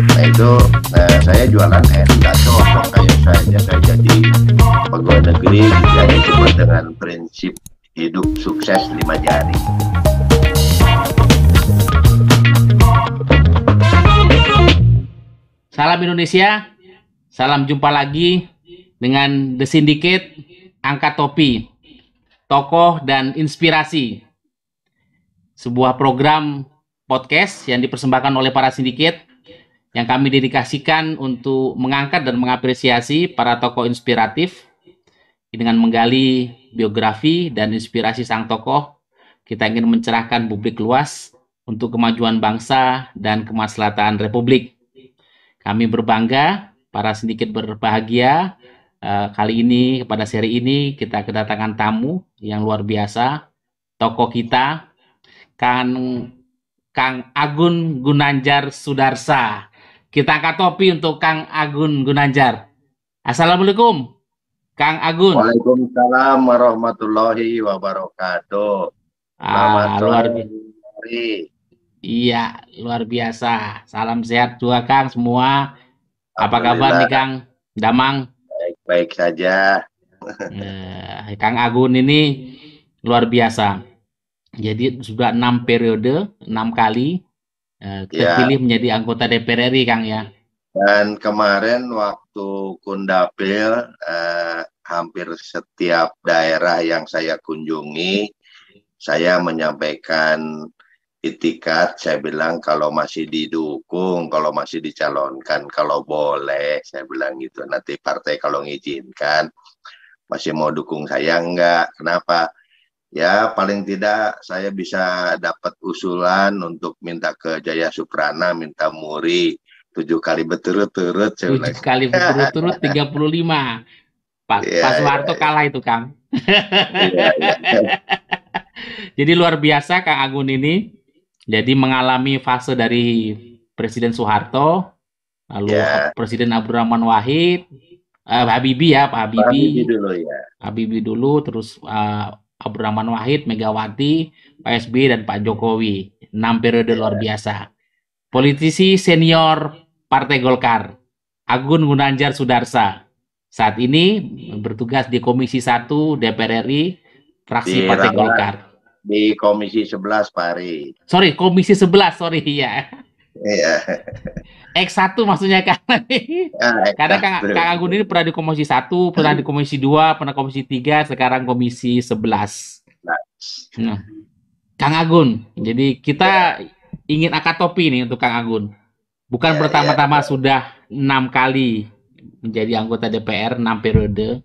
Nah itu nah, saya jualan es nggak cocok kayak saya saya jadi pegawai negeri jadi cuma dengan prinsip hidup sukses lima jari. Salam Indonesia, salam jumpa lagi dengan The Syndicate, Angkat Topi, Tokoh dan Inspirasi. Sebuah program podcast yang dipersembahkan oleh para sindiket yang kami dedikasikan untuk mengangkat dan mengapresiasi para tokoh inspiratif dengan menggali biografi dan inspirasi sang tokoh. Kita ingin mencerahkan publik luas untuk kemajuan bangsa dan kemaslahatan republik. Kami berbangga, para sindiket berbahagia. Uh, kali ini, pada seri ini, kita kedatangan tamu yang luar biasa. Tokoh kita, Kang, Kang Agun Gunanjar Sudarsa. Kita angkat topi untuk Kang Agun Gunanjar. Assalamualaikum, Kang Agun. Waalaikumsalam warahmatullahi wabarakatuh. Ah, luar biasa. Iya, luar biasa. Salam sehat juga Kang semua. Apa kabar nih Kang? Damang? Baik-baik saja. Eh, Kang Agun ini luar biasa. Jadi sudah enam periode, enam kali eh, terpilih ya. menjadi anggota DPR RI, Kang ya. Dan kemarin waktu Kundapil, eh, hampir setiap daerah yang saya kunjungi, saya menyampaikan itikat saya bilang kalau masih didukung kalau masih dicalonkan kalau boleh saya bilang gitu nanti partai kalau ngizinkan masih mau dukung saya enggak kenapa ya paling tidak saya bisa dapat usulan untuk minta ke Jaya Suprana minta Muri tujuh kali berturut-turut tujuh kali berturut-turut tiga puluh lima Pak yeah, Pak Soeharto yeah, kalah itu Kang yeah, yeah. jadi luar biasa Kang Agun ini jadi mengalami fase dari Presiden Soeharto, lalu yeah. Presiden Abdurrahman Wahid, uh, Habibie ya, Pak Habibie. Habibie dulu ya. Habibie dulu, terus uh, Abdurrahman Wahid, Megawati, Pak SBY dan Pak Jokowi. Enam periode luar biasa. Politisi senior Partai Golkar, Agun Gunanjar Sudarsa. Saat ini bertugas di Komisi 1 DPR RI, fraksi di Partai Golkar di Komisi 11 Pak Ari. Sorry, Komisi 11, sorry ya. Iya. X1 maksudnya kan. Ya, Karena Kang, Kang Agun ini pernah di Komisi 1, pernah di Komisi 2, pernah Komisi 3, sekarang Komisi 11. Nah. Kang Agun, jadi kita ya. ingin angkat topi nih untuk Kang Agun. Bukan ya, pertama-tama ya. sudah enam kali menjadi anggota DPR, enam periode,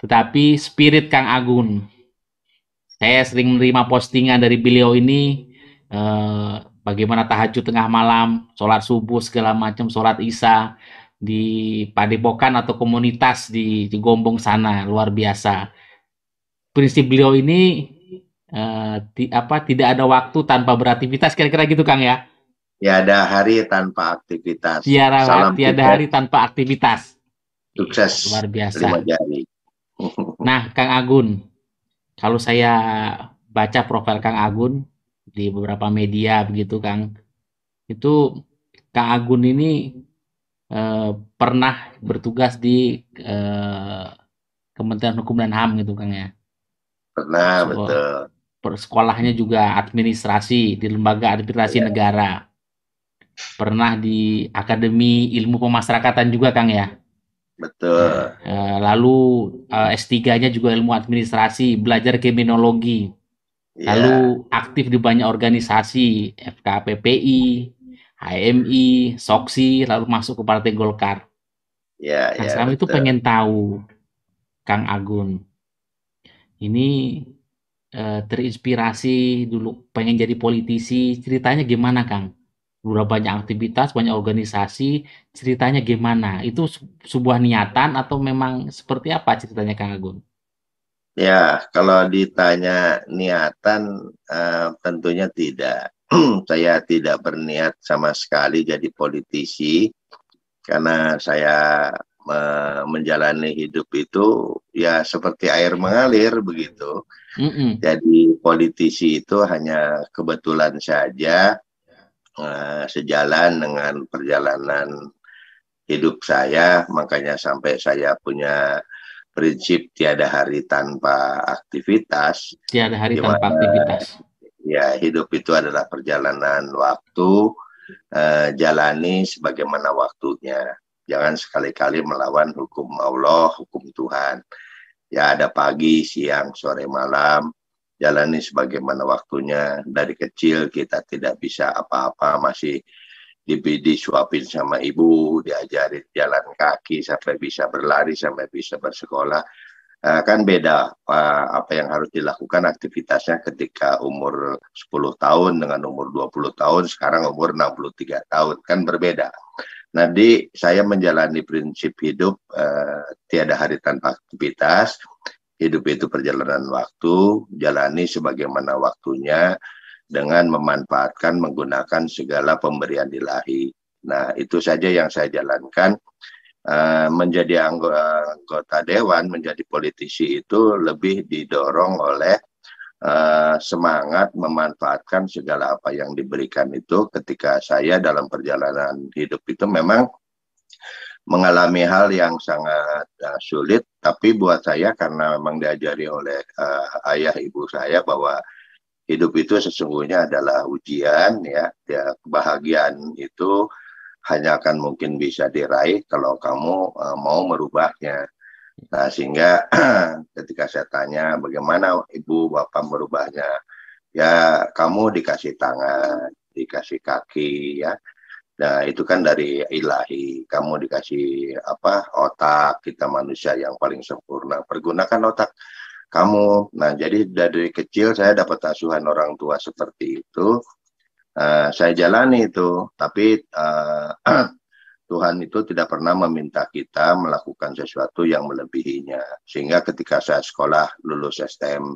tetapi spirit Kang Agun saya sering menerima postingan dari beliau ini eh, bagaimana tahajud tengah malam, sholat subuh segala macam, sholat isya di padepokan atau komunitas di, di Gombong sana luar biasa. Prinsip beliau ini eh, di, apa tidak ada waktu tanpa beraktivitas kira-kira gitu Kang ya? Tiada hari tanpa aktivitas. Tiada, Salam tiada hari tanpa aktivitas. Sukses. Luar biasa. Nah, Kang Agun, kalau saya baca profil Kang Agun di beberapa media begitu Kang, itu Kang Agun ini eh, pernah bertugas di eh, Kementerian Hukum dan HAM gitu Kang ya. Pernah so, betul. Sekolahnya juga administrasi di lembaga administrasi ya. negara. Pernah di Akademi Ilmu Pemasyarakatan juga Kang ya. Betul. Uh, lalu eh, S3-nya juga ilmu administrasi, belajar kriminologi. Yeah. Lalu aktif di banyak organisasi, FKPPI, HMI, SOKSI, lalu masuk ke Partai Golkar. Ya, nah, yeah, sekarang itu pengen tahu, Kang Agun, ini uh, terinspirasi dulu pengen jadi politisi, ceritanya gimana, Kang? udah banyak aktivitas, banyak organisasi, ceritanya gimana? Itu sebuah niatan atau memang seperti apa ceritanya Kang Agun? Ya, kalau ditanya niatan, uh, tentunya tidak. saya tidak berniat sama sekali jadi politisi, karena saya uh, menjalani hidup itu ya seperti air mengalir begitu. Mm -mm. Jadi politisi itu hanya kebetulan saja uh, sejalan dengan perjalanan hidup saya, makanya sampai saya punya prinsip tiada hari tanpa aktivitas. Tiada hari di mana, tanpa aktivitas. Ya, hidup itu adalah perjalanan waktu, uh, jalani sebagaimana waktunya. Jangan sekali-kali melawan hukum Allah, hukum Tuhan. Ya, ada pagi, siang, sore, malam, jalani sebagaimana waktunya. Dari kecil kita tidak bisa apa-apa, masih disuapin sama ibu, diajarin jalan kaki sampai bisa berlari, sampai bisa bersekolah. Uh, kan beda uh, apa yang harus dilakukan aktivitasnya ketika umur 10 tahun dengan umur 20 tahun, sekarang umur 63 tahun, kan berbeda. Di saya menjalani prinsip hidup uh, tiada hari tanpa aktivitas, hidup itu perjalanan waktu, jalani sebagaimana waktunya, dengan memanfaatkan menggunakan segala pemberian ilahi. Nah, itu saja yang saya jalankan. Uh, menjadi anggota, dewan, menjadi politisi itu lebih didorong oleh uh, semangat memanfaatkan segala apa yang diberikan itu ketika saya dalam perjalanan hidup itu memang mengalami hal yang sangat uh, sulit tapi buat saya karena memang diajari oleh ayah ibu saya bahwa hidup itu sesungguhnya adalah ujian ya, ya kebahagiaan itu hanya akan mungkin bisa diraih kalau kamu uh, mau merubahnya. Nah, sehingga ketika saya tanya bagaimana ibu bapak merubahnya, ya kamu dikasih tangan, dikasih kaki ya. Nah, itu kan dari ilahi. Kamu dikasih apa? Otak, kita manusia yang paling sempurna. Pergunakan otak kamu. Nah, jadi dari kecil saya dapat asuhan orang tua seperti itu. Uh, saya jalani itu, tapi uh, Tuhan itu tidak pernah meminta kita melakukan sesuatu yang melebihinya. Sehingga ketika saya sekolah lulus STM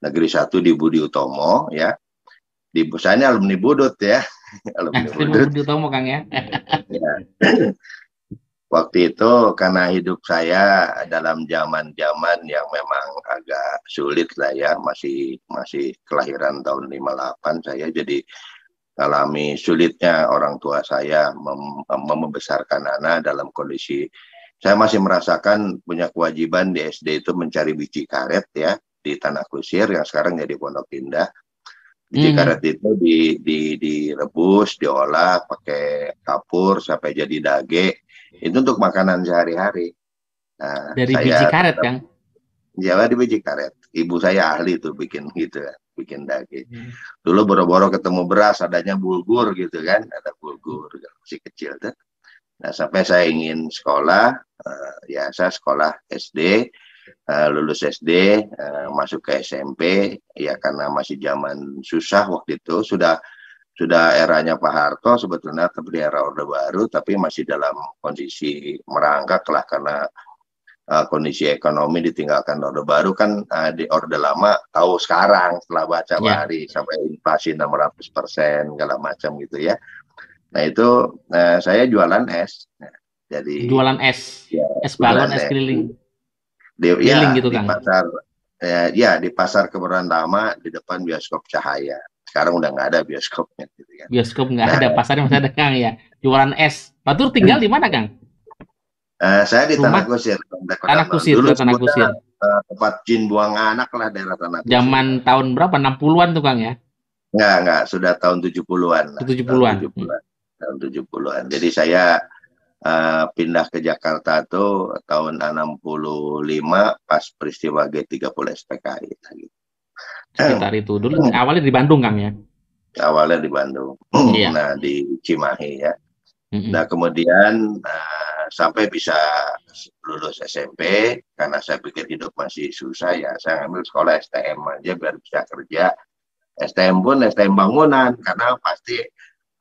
Negeri 1 di Budi Utomo, ya, di saya ini alumni Budut ya, alumni Budut. Budi Utomo Kang ya. ya waktu itu karena hidup saya dalam zaman-zaman yang memang agak sulit lah ya masih masih kelahiran tahun 58 saya jadi alami sulitnya orang tua saya mem membesarkan anak dalam kondisi saya masih merasakan punya kewajiban di SD itu mencari biji karet ya di tanah kusir yang sekarang jadi pondok indah biji hmm. karet itu di, di direbus diolah pakai kapur sampai jadi dage itu untuk makanan sehari-hari. Nah, Dari saya biji karet, Kang? Jawa di biji karet. Ibu saya ahli tuh bikin gitu ya, bikin daging. Hmm. Dulu boro-boro ketemu beras, adanya bulgur gitu kan, ada bulgur masih kecil tuh. Nah sampai saya ingin sekolah, uh, ya saya sekolah SD, uh, lulus SD, uh, eh, masuk ke SMP, ya karena masih zaman susah waktu itu, sudah sudah eranya Pak Harto sebetulnya tapi era Orde Baru tapi masih dalam kondisi merangkak lah karena uh, kondisi ekonomi ditinggalkan Orde Baru kan uh, di Orde Lama tahu sekarang setelah baca yeah. hari sampai inflasi 600 persen segala macam gitu ya. Nah itu uh, saya jualan es. Jadi jualan es, ya, es balon, es keliling. Di, ya, gitu di kan? pasar ya, ya di pasar Kebayoran Lama di depan bioskop Cahaya sekarang udah nggak ada bioskopnya gitu kan. Bioskop nggak nah, ada, pasarnya masih ada Kang ya. Jualan es. Batur tinggal di mana Kang? Uh, saya di Rumah? Tanah Kusir. Tanah Kusir, Dulu Tanah Kusir. Uh, tempat jin buang anak lah daerah Tanah Kusir. Zaman tahun berapa? 60-an tuh Kang ya? Enggak, enggak, sudah tahun 70-an. 70-an. Tahun 70-an. Tahun 70-an. Jadi saya uh, pindah ke Jakarta tuh tahun 65 pas peristiwa G30 SPKI gitu sekitar itu. Dulu awalnya di Bandung Kang ya? Awalnya di Bandung. Iya. nah di Cimahi ya. Mm-hmm. nah kemudian uh, sampai bisa lulus SMP karena saya pikir hidup masih susah ya saya ambil sekolah STM aja biar bisa kerja. STM pun STM bangunan karena pasti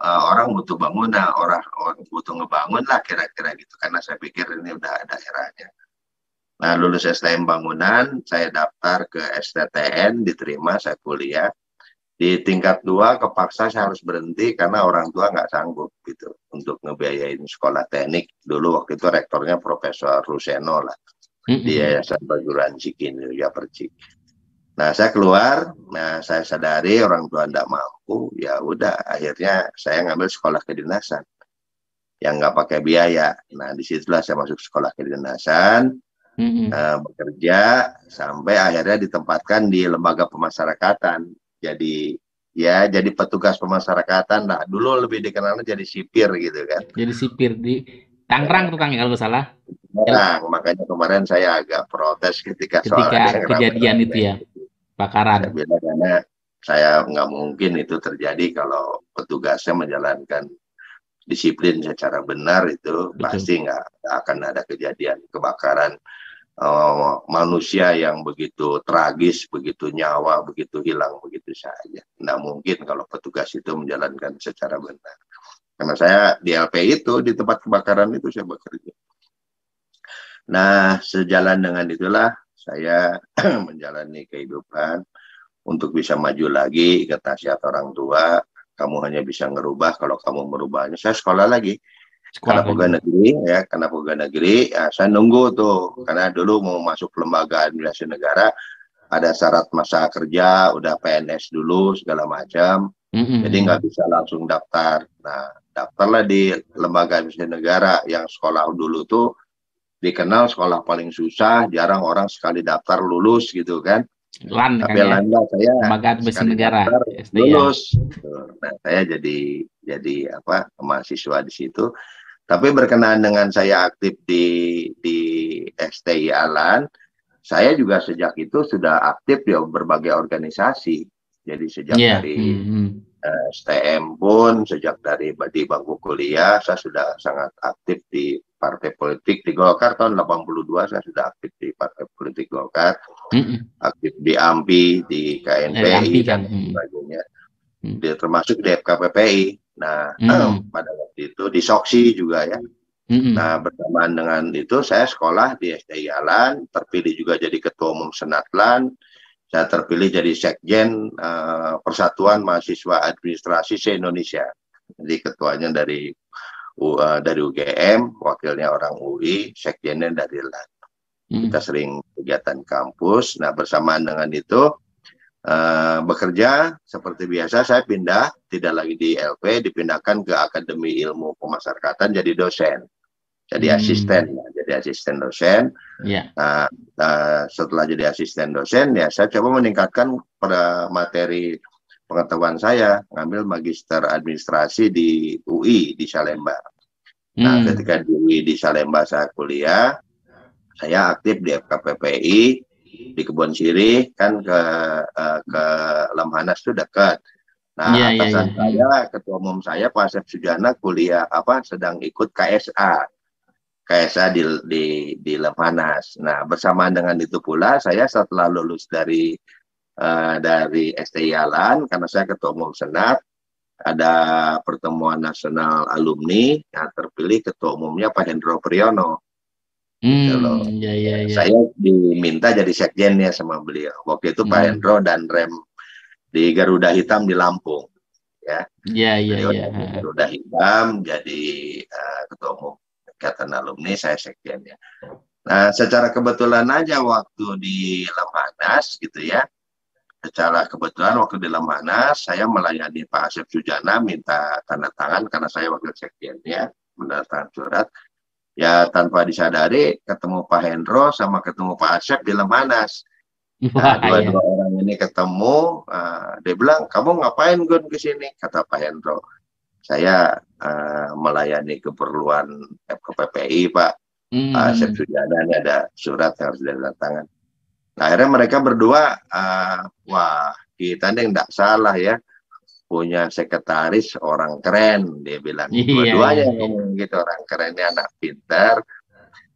uh, orang butuh bangunan orang, orang butuh ngebangun lah kira-kira gitu karena saya pikir ini udah ada eranya Nah, lulus STM bangunan, saya daftar ke STTN, diterima, saya kuliah. Di tingkat dua, kepaksa saya harus berhenti karena orang tua nggak sanggup gitu untuk ngebiayain sekolah teknik. Dulu waktu itu rektornya Profesor Ruseno lah, mm -hmm. di Yayasan Perguruan Cikini, ya Percik. Nah, saya keluar, nah saya sadari orang tua tidak mampu, ya udah akhirnya saya ngambil sekolah kedinasan yang nggak pakai biaya. Nah, di situlah saya masuk sekolah kedinasan, mm-hmm. uh, bekerja sampai akhirnya ditempatkan di lembaga pemasyarakatan. Jadi ya jadi petugas pemasyarakatan. Nah, dulu lebih dikenal jadi sipir gitu kan. Jadi sipir di Tangerang tuh Kang ya kalau salah. Tangerang, makanya kemarin saya agak protes ketika, ketika soal kejadian itu ya bakaran. Saya karena saya nggak mungkin itu terjadi kalau petugasnya menjalankan disiplin secara benar itu Betul. pasti nggak akan ada kejadian kebakaran uh, manusia yang begitu tragis, begitu nyawa, begitu hilang begitu saja. Nggak mungkin kalau petugas itu menjalankan secara benar. Karena saya di LP itu di tempat kebakaran itu saya bekerja. Nah, sejalan dengan itulah saya menjalani kehidupan untuk bisa maju lagi ke nasihat orang tua kamu hanya bisa ngerubah kalau kamu merubahnya saya sekolah lagi. Sekolah karena pegawai negeri ya karena pegawai negeri ya, saya nunggu tuh. Karena dulu mau masuk lembaga administrasi negara ada syarat masa kerja udah PNS dulu segala macam. Mm-hmm. jadi nggak bisa langsung daftar. Nah daftarlah di lembaga administrasi negara yang sekolah dulu tuh dikenal sekolah paling susah, jarang orang sekali daftar lulus gitu kan. Lan, Tapi kan ya? saya lembaga negara lulus. Nah, saya jadi jadi apa mahasiswa di situ. Tapi berkenaan dengan saya aktif di di STI Alan, saya juga sejak itu sudah aktif di berbagai organisasi. Jadi sejak yeah. dari mm -hmm. STM pun, sejak dari di bangku kuliah, saya sudah sangat aktif di partai politik di Golkar tahun 82 saya sudah aktif di partai politik Golkar, mm-hmm. aktif di AMPI, di KNPI dan kan. sebagainya. Mm. Dia termasuk di FKPPI. Nah, mm. pada waktu itu di Soksi juga ya. Mm-hmm. Nah, bersamaan dengan itu saya sekolah di SDI Alan, terpilih juga jadi ketua umum Senatlan. Saya terpilih jadi sekjen uh, Persatuan Mahasiswa Administrasi se-Indonesia. Jadi ketuanya dari uh, dari UGM, wakilnya orang UI, sekjennya dari LAN. Hmm. Kita sering kegiatan kampus. Nah, bersamaan dengan itu uh, bekerja seperti biasa saya pindah tidak lagi di LP dipindahkan ke Akademi Ilmu Pemasyarakatan jadi dosen. Jadi hmm. asisten, ya. jadi asisten dosen. Yeah. Nah, uh, setelah jadi asisten dosen, ya saya coba meningkatkan pada materi pengetahuan saya ngambil magister administrasi di UI di Salemba. Nah, hmm. ketika di UI di Salemba saya kuliah, saya aktif di FKPPI di Kebon Sirih kan ke uh, ke Lemhanas itu dekat. Nah, yeah, iya, atasan yeah, yeah. saya, ketua umum saya Pak Asep Sujana kuliah apa sedang ikut KSA. KSA di di di Lemhanas. Nah, bersamaan dengan itu pula saya setelah lulus dari uh, dari STI Alan karena saya ketua umum senat ada pertemuan nasional alumni yang terpilih ketua umumnya Pak Hendro Priyono. Hmm, gitu Ya, ya, ya. Saya diminta jadi sekjennya sama beliau. Waktu itu hmm. Pak Hendro dan Rem di Garuda Hitam di Lampung. Ya, ya, ya, ya. Garuda Hitam jadi uh, ketua umum ikatan alumni, saya sekjennya. Nah, secara kebetulan aja waktu di Lamanas gitu ya, secara kebetulan waktu di Lemana saya melayani Pak Asep Sujana minta tanda tangan karena saya wakil sekjennya mendatangkan surat. Ya tanpa disadari ketemu Pak Hendro sama ketemu Pak Asep di Lemanas. Nah, dua-dua iya. orang ini ketemu uh, dia bilang kamu ngapain Gun ke sini? Kata Pak Hendro. Saya uh, melayani keperluan FKPPI Pak. Hmm. Pak Asep Sujana ini ada surat yang harus ditandatangani Nah, akhirnya mereka berdua, uh, wah kita nih tidak salah ya, punya sekretaris orang keren, dia bilang. Iya, Dua-duanya iya, iya. ngomong gitu, orang kerennya anak pintar,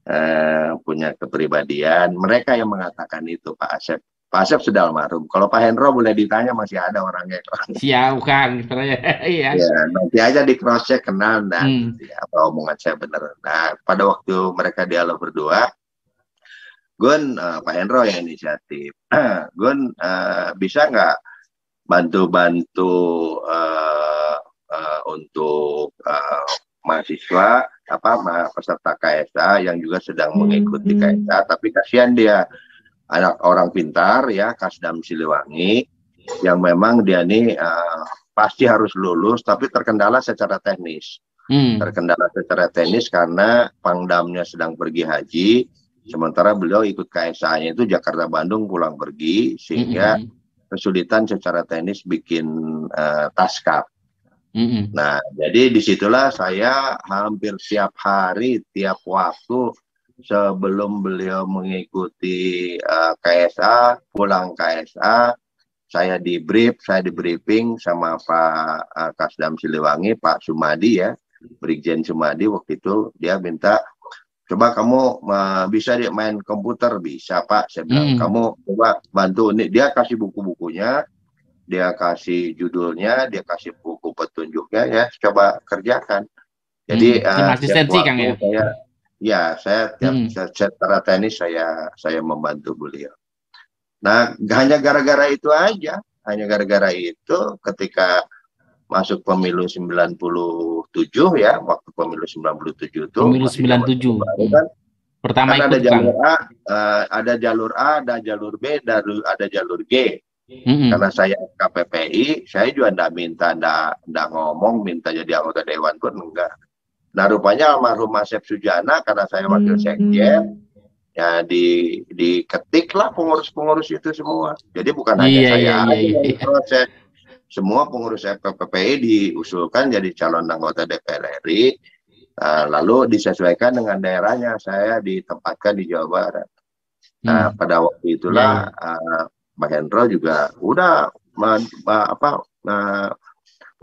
uh, punya kepribadian. Mereka yang mengatakan itu Pak Asep. Pak Asep sudah almarhum. Kalau Pak Hendro boleh ditanya masih ada orangnya. Siap kan, iya. ya, nanti aja di cross check kenal dan hmm. ya, apa omongan saya benar. Nah, pada waktu mereka dialog berdua, Gun, uh, Pak Hendro yang inisiatif. Gun, uh, bisa nggak bantu-bantu uh, uh, untuk uh, mahasiswa apa peserta KSA yang juga sedang mengikuti hmm. KSA, tapi kasihan dia anak orang pintar ya Kasdam Siliwangi yang memang dia ini uh, pasti harus lulus tapi terkendala secara teknis hmm. terkendala secara teknis karena pangdamnya sedang pergi haji sementara beliau ikut KSA-nya itu Jakarta Bandung pulang pergi sehingga hmm. kesulitan secara teknis bikin uh, taskap hmm Nah, jadi di situlah saya hampir tiap hari, tiap waktu sebelum beliau mengikuti uh, eh, KSA, pulang KSA, saya di brief, saya di briefing sama Pak uh, Kasdam Siliwangi, Pak Sumadi ya, Brigjen Sumadi waktu itu. Dia minta coba kamu uh, bisa dia main komputer bisa Pak, saya bilang hmm. kamu coba bantu ini dia kasih buku-bukunya, dia kasih judulnya, dia kasih buku petunjuknya ya, coba kerjakan. Jadi hmm, uh, asistensi Kang ya. Saya, Ya, saya hmm. secara teknis saya saya membantu beliau. Nah, hanya gara-gara itu aja, hanya gara-gara itu ketika masuk pemilu 97 ya, waktu pemilu 97 itu pemilu 97 baru kan pertama kan ada jalur A, uh, ada jalur A, ada jalur B, ada ada jalur G. Mm-hmm. Karena saya KPPI, saya juga tidak minta, tidak ngomong, minta jadi anggota dewan pun enggak. Nah rupanya almarhum Asep Sujana karena saya wakil hmm. sekjen ya di diketiklah pengurus-pengurus itu semua. Jadi bukan hanya iya, saya iya, iya, iya. proses semua pengurus FPPI diusulkan jadi calon anggota DPR RI nah, lalu disesuaikan dengan daerahnya saya ditempatkan di Jawa Barat. Nah hmm. pada waktu itulah yeah. uh, Pak Hendro juga udah ma, ma, apa uh,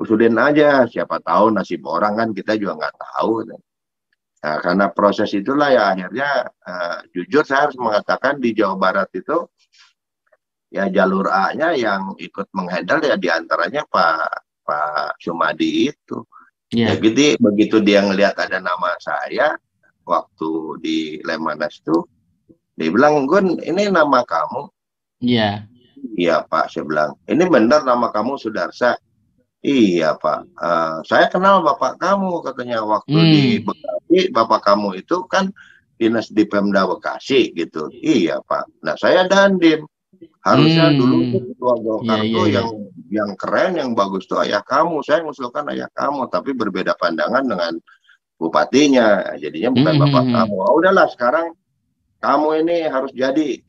usulin aja siapa tahu nasib orang kan kita juga nggak tahu nah, karena proses itulah ya akhirnya uh, jujur saya harus mengatakan di Jawa Barat itu ya jalur A-nya yang ikut menghandle ya di antaranya Pak Pak Sumadi itu yeah. ya gitu begitu dia ngelihat ada nama saya waktu di Lemanas itu dia bilang Gun ini nama kamu iya yeah. iya Pak saya bilang ini benar nama kamu Sudarsa Iya Pak, uh, saya kenal bapak kamu katanya waktu hmm. di Bekasi, bapak kamu itu kan dinas di Pemda Bekasi gitu. Iya Pak. Nah saya dandim. Harusnya hmm. dulu ketua Golkar yeah, yeah, yang yeah. yang keren, yang bagus tuh ayah kamu. Saya ngusulkan ayah kamu, tapi berbeda pandangan dengan bupatinya. Jadinya bukan hmm. bapak hmm, hmm. kamu. Oh, udahlah sekarang kamu ini harus jadi.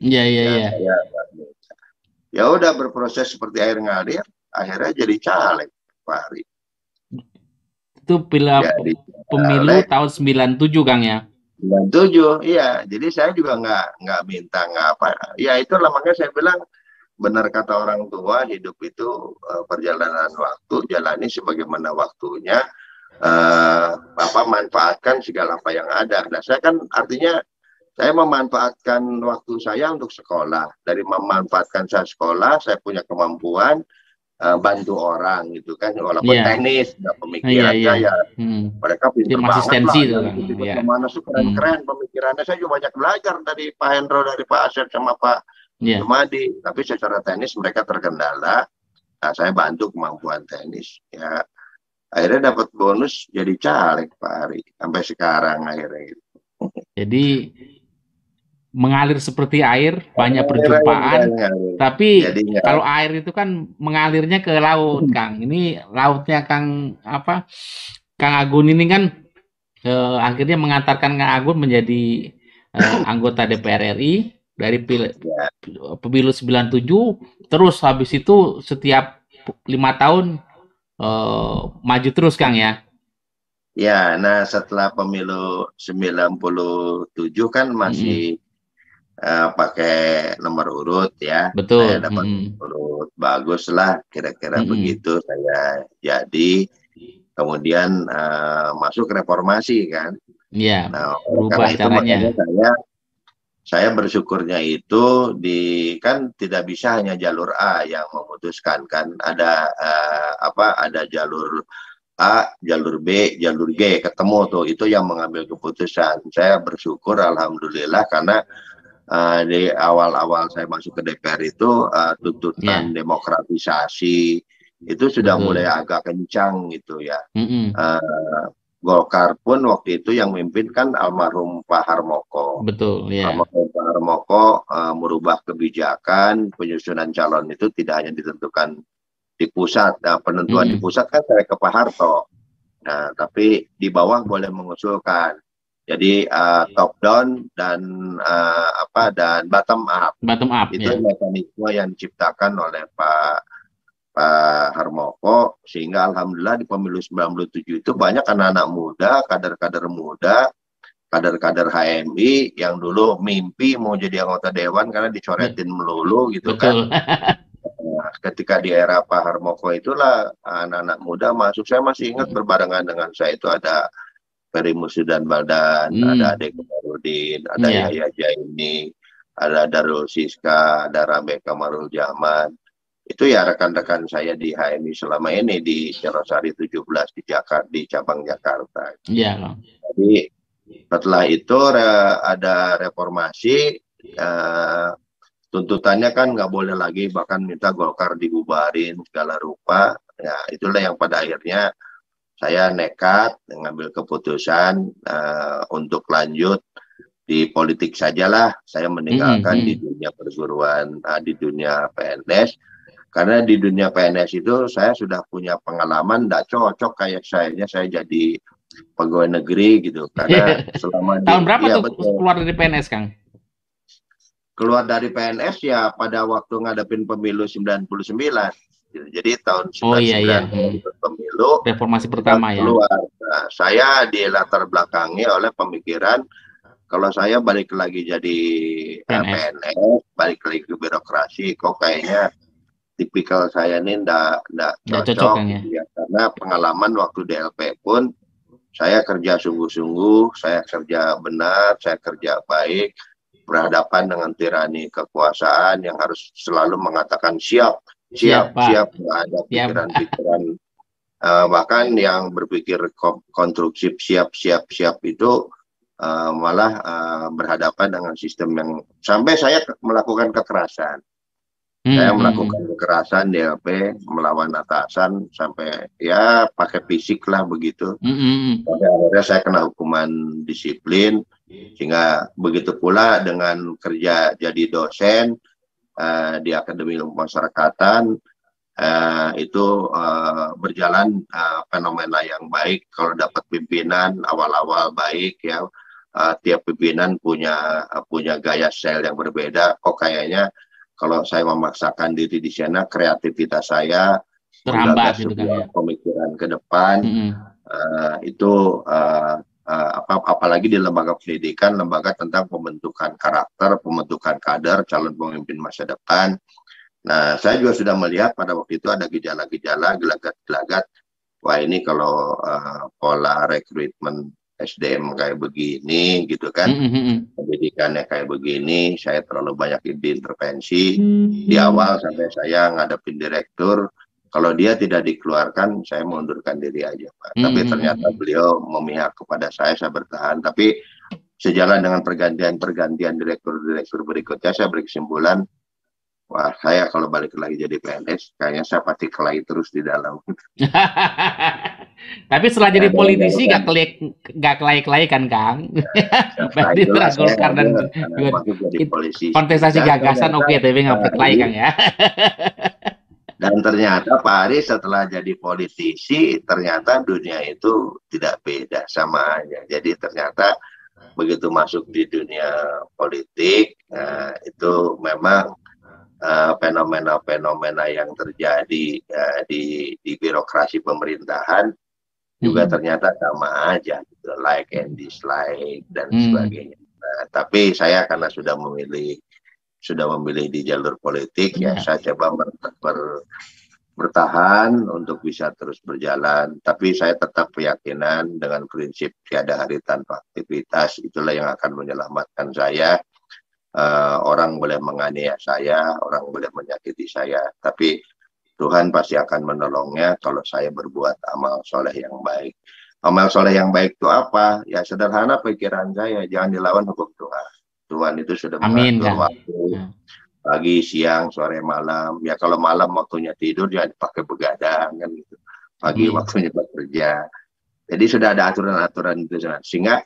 Iya iya ya, iya. Ya udah berproses seperti air ngalir akhirnya jadi caleg Pak Ari. Itu pila jadi, pemilu caleg. tahun 97 Kang ya? 97, iya. Jadi saya juga nggak nggak minta nggak apa. Ya itu makanya saya bilang benar kata orang tua hidup itu uh, perjalanan waktu jalani sebagaimana waktunya uh, apa manfaatkan segala apa yang ada. Nah saya kan artinya saya memanfaatkan waktu saya untuk sekolah. Dari memanfaatkan saya sekolah, saya punya kemampuan, uh, bantu orang gitu kan walaupun yeah. teknis nggak pemikiran yeah, yeah. saya hmm. mereka pintar banget lah itu, gitu. yeah. ke mana sih keren-keren hmm. pemikirannya saya juga banyak belajar dari Pak Hendro dari Pak Asep sama Pak yeah. Jumadi tapi secara teknis mereka terkendala nah, saya bantu kemampuan teknis ya akhirnya dapat bonus jadi caleg Pak Ari sampai sekarang akhirnya gitu. jadi mengalir seperti air, banyak perjumpaan. Tapi Jadinya. kalau air itu kan mengalirnya ke laut, hmm. Kang. Ini lautnya Kang apa? Kang Agun ini kan eh, akhirnya mengantarkan Kang Agun menjadi eh, anggota DPR RI dari pil ya. pemilu 97 terus habis itu setiap lima tahun eh, maju terus Kang ya. Ya, nah setelah pemilu 97 kan masih hmm uh, pakai nomor urut ya. Betul. Saya dapat mm. urut bagus lah, kira-kira mm -hmm. begitu saya jadi. Kemudian uh, masuk reformasi kan. Iya. Nah, berubah itu caranya. Saya saya bersyukurnya itu di kan tidak bisa hanya jalur A yang memutuskan kan ada uh, apa ada jalur A, jalur B, jalur G ketemu tuh itu yang mengambil keputusan. Saya bersyukur alhamdulillah karena uh, di awal-awal saya masuk ke DPR itu uh, tuntutan yeah. demokratisasi itu sudah Betul. mulai agak kencang gitu ya. Mm -hmm. uh, Golkar pun waktu itu yang memimpin kan almarhum Pak Harmoko. Betul, ya. Almarhum Pak Harmoko uh, merubah kebijakan penyusunan calon itu tidak hanya ditentukan di pusat. Nah, penentuan hmm. di pusat kan saya ke Pak Harto. Nah, tapi di bawah boleh mengusulkan. Jadi uh, top down dan uh, apa dan bottom up. Bottom up. Itu ya. mekanisme yang diciptakan oleh Pak Pak Harmoko sehingga alhamdulillah di pemilu 97 itu banyak anak-anak muda, kader-kader muda, kader-kader HMI yang dulu mimpi mau jadi anggota dewan karena dicoretin melulu gitu kan. Betul. kan. Nah, ketika di era Pak Harmoko itulah anak-anak muda masuk. Saya masih ingat hmm. berbarengan dengan saya itu ada Ferry Musudan Baldan, hmm. ada Ade Kamarudin, ada yeah. Yahya Jaini, ada Darul Siska, ada Rambe Kamarul Jaman. Itu ya rekan-rekan saya di HMI selama ini di Cerosari 17 di Jakarta di cabang Jakarta. Iya. Yeah. Jadi setelah itu ada reformasi. Uh, tuntutannya kan nggak boleh lagi bahkan minta Golkar dibubarin segala rupa ya itulah yang pada akhirnya saya nekat mengambil keputusan uh, untuk lanjut di politik sajalah saya meninggalkan mm -hmm. di dunia perguruan uh, di dunia PNS karena di dunia PNS itu saya sudah punya pengalaman tidak cocok kayak saya saya jadi pegawai negeri gitu karena selama tahun berapa ya, tuh betul. keluar dari PNS Kang keluar dari PNS ya pada waktu ngadepin pemilu 99. Jadi tahun 99 oh, iya, iya. pemilu reformasi pertama ya. Keluar. Nah, saya di latar belakangi oleh pemikiran kalau saya balik lagi jadi PNS, PNS balik lagi ke birokrasi kok kayaknya tipikal saya ini ndak ndak cocok, cocok ya. ya karena pengalaman waktu DLP pun saya kerja sungguh-sungguh, saya kerja benar, saya kerja baik, berhadapan dengan tirani kekuasaan yang harus selalu mengatakan siap, siap, siap, siap ada pikiran-pikiran uh, bahkan yang berpikir konstruksi siap, siap, siap itu uh, malah uh, berhadapan dengan sistem yang sampai saya melakukan kekerasan. Hmm. Saya melakukan kekerasan di LP melawan atasan sampai ya pakai fisik lah begitu. Hmm. Sampai akhirnya saya kena hukuman disiplin sehingga begitu pula dengan kerja jadi dosen uh, di Akademi Ilmu Masyarakatan uh, itu uh, berjalan uh, fenomena yang baik kalau dapat pimpinan awal-awal baik ya uh, tiap pimpinan punya uh, punya gaya sel yang berbeda kok kayaknya kalau saya memaksakan diri di sana kreativitas saya terhambat gitu kan ya. pemikiran ke depan mm -hmm. uh, itu uh, uh, apa apalagi di lembaga pendidikan lembaga tentang pembentukan karakter pembentukan kader calon pemimpin masa depan nah saya juga sudah melihat pada waktu itu ada gejala-gejala gelagat-gelagat wah ini kalau uh, pola rekrutmen SDM kayak begini gitu kan mm -hmm. pendidikannya kayak begini saya terlalu banyak diintervensi mm -hmm. di awal sampai saya ngadepin direktur kalau dia tidak dikeluarkan, saya mengundurkan diri aja, Pak. Hmm. Tapi ternyata beliau memihak kepada saya, saya bertahan. Tapi sejalan dengan pergantian-pergantian direktur-direktur berikutnya, saya berkesimpulan, wah saya kalau balik lagi jadi PNS, kayaknya saya pasti kelahi terus di dalam. Tapi setelah jadi politisi gak kelai gak kelai kelai kan Kang? Berarti Golkar dan kontestasi gagasan oke, tapi nggak kelai Kang ya. Dan ternyata Pak Ari setelah jadi politisi, ternyata dunia itu tidak beda sama aja. Jadi ternyata begitu masuk di dunia politik, uh, itu memang eh, fenomena-fenomena uh, yang terjadi uh, di, di birokrasi pemerintahan juga hmm. ternyata sama aja, gitu, like and dislike dan hmm. sebagainya. Nah, tapi saya karena sudah memilih sudah memilih di jalur politik ya, ya saya coba ber, ber, bertahan untuk bisa terus berjalan. Tapi saya tetap keyakinan dengan prinsip tiada hari tanpa aktivitas itulah yang akan menyelamatkan saya. Uh, orang boleh menganiaya saya orang boleh menyakiti saya. Tapi Tuhan pasti akan menolongnya kalau saya berbuat amal soleh yang baik. Amal soleh yang baik itu apa? Ya sederhana pikiran saya jangan dilawan hukum Tuhan Tuhan itu sudah Amin, mengatur kan? waktu ya. pagi, siang, sore, malam. Ya kalau malam waktunya tidur jangan dipakai begadang kan gitu. Pagi Amin. waktunya bekerja. Jadi sudah ada aturan-aturan itu sehingga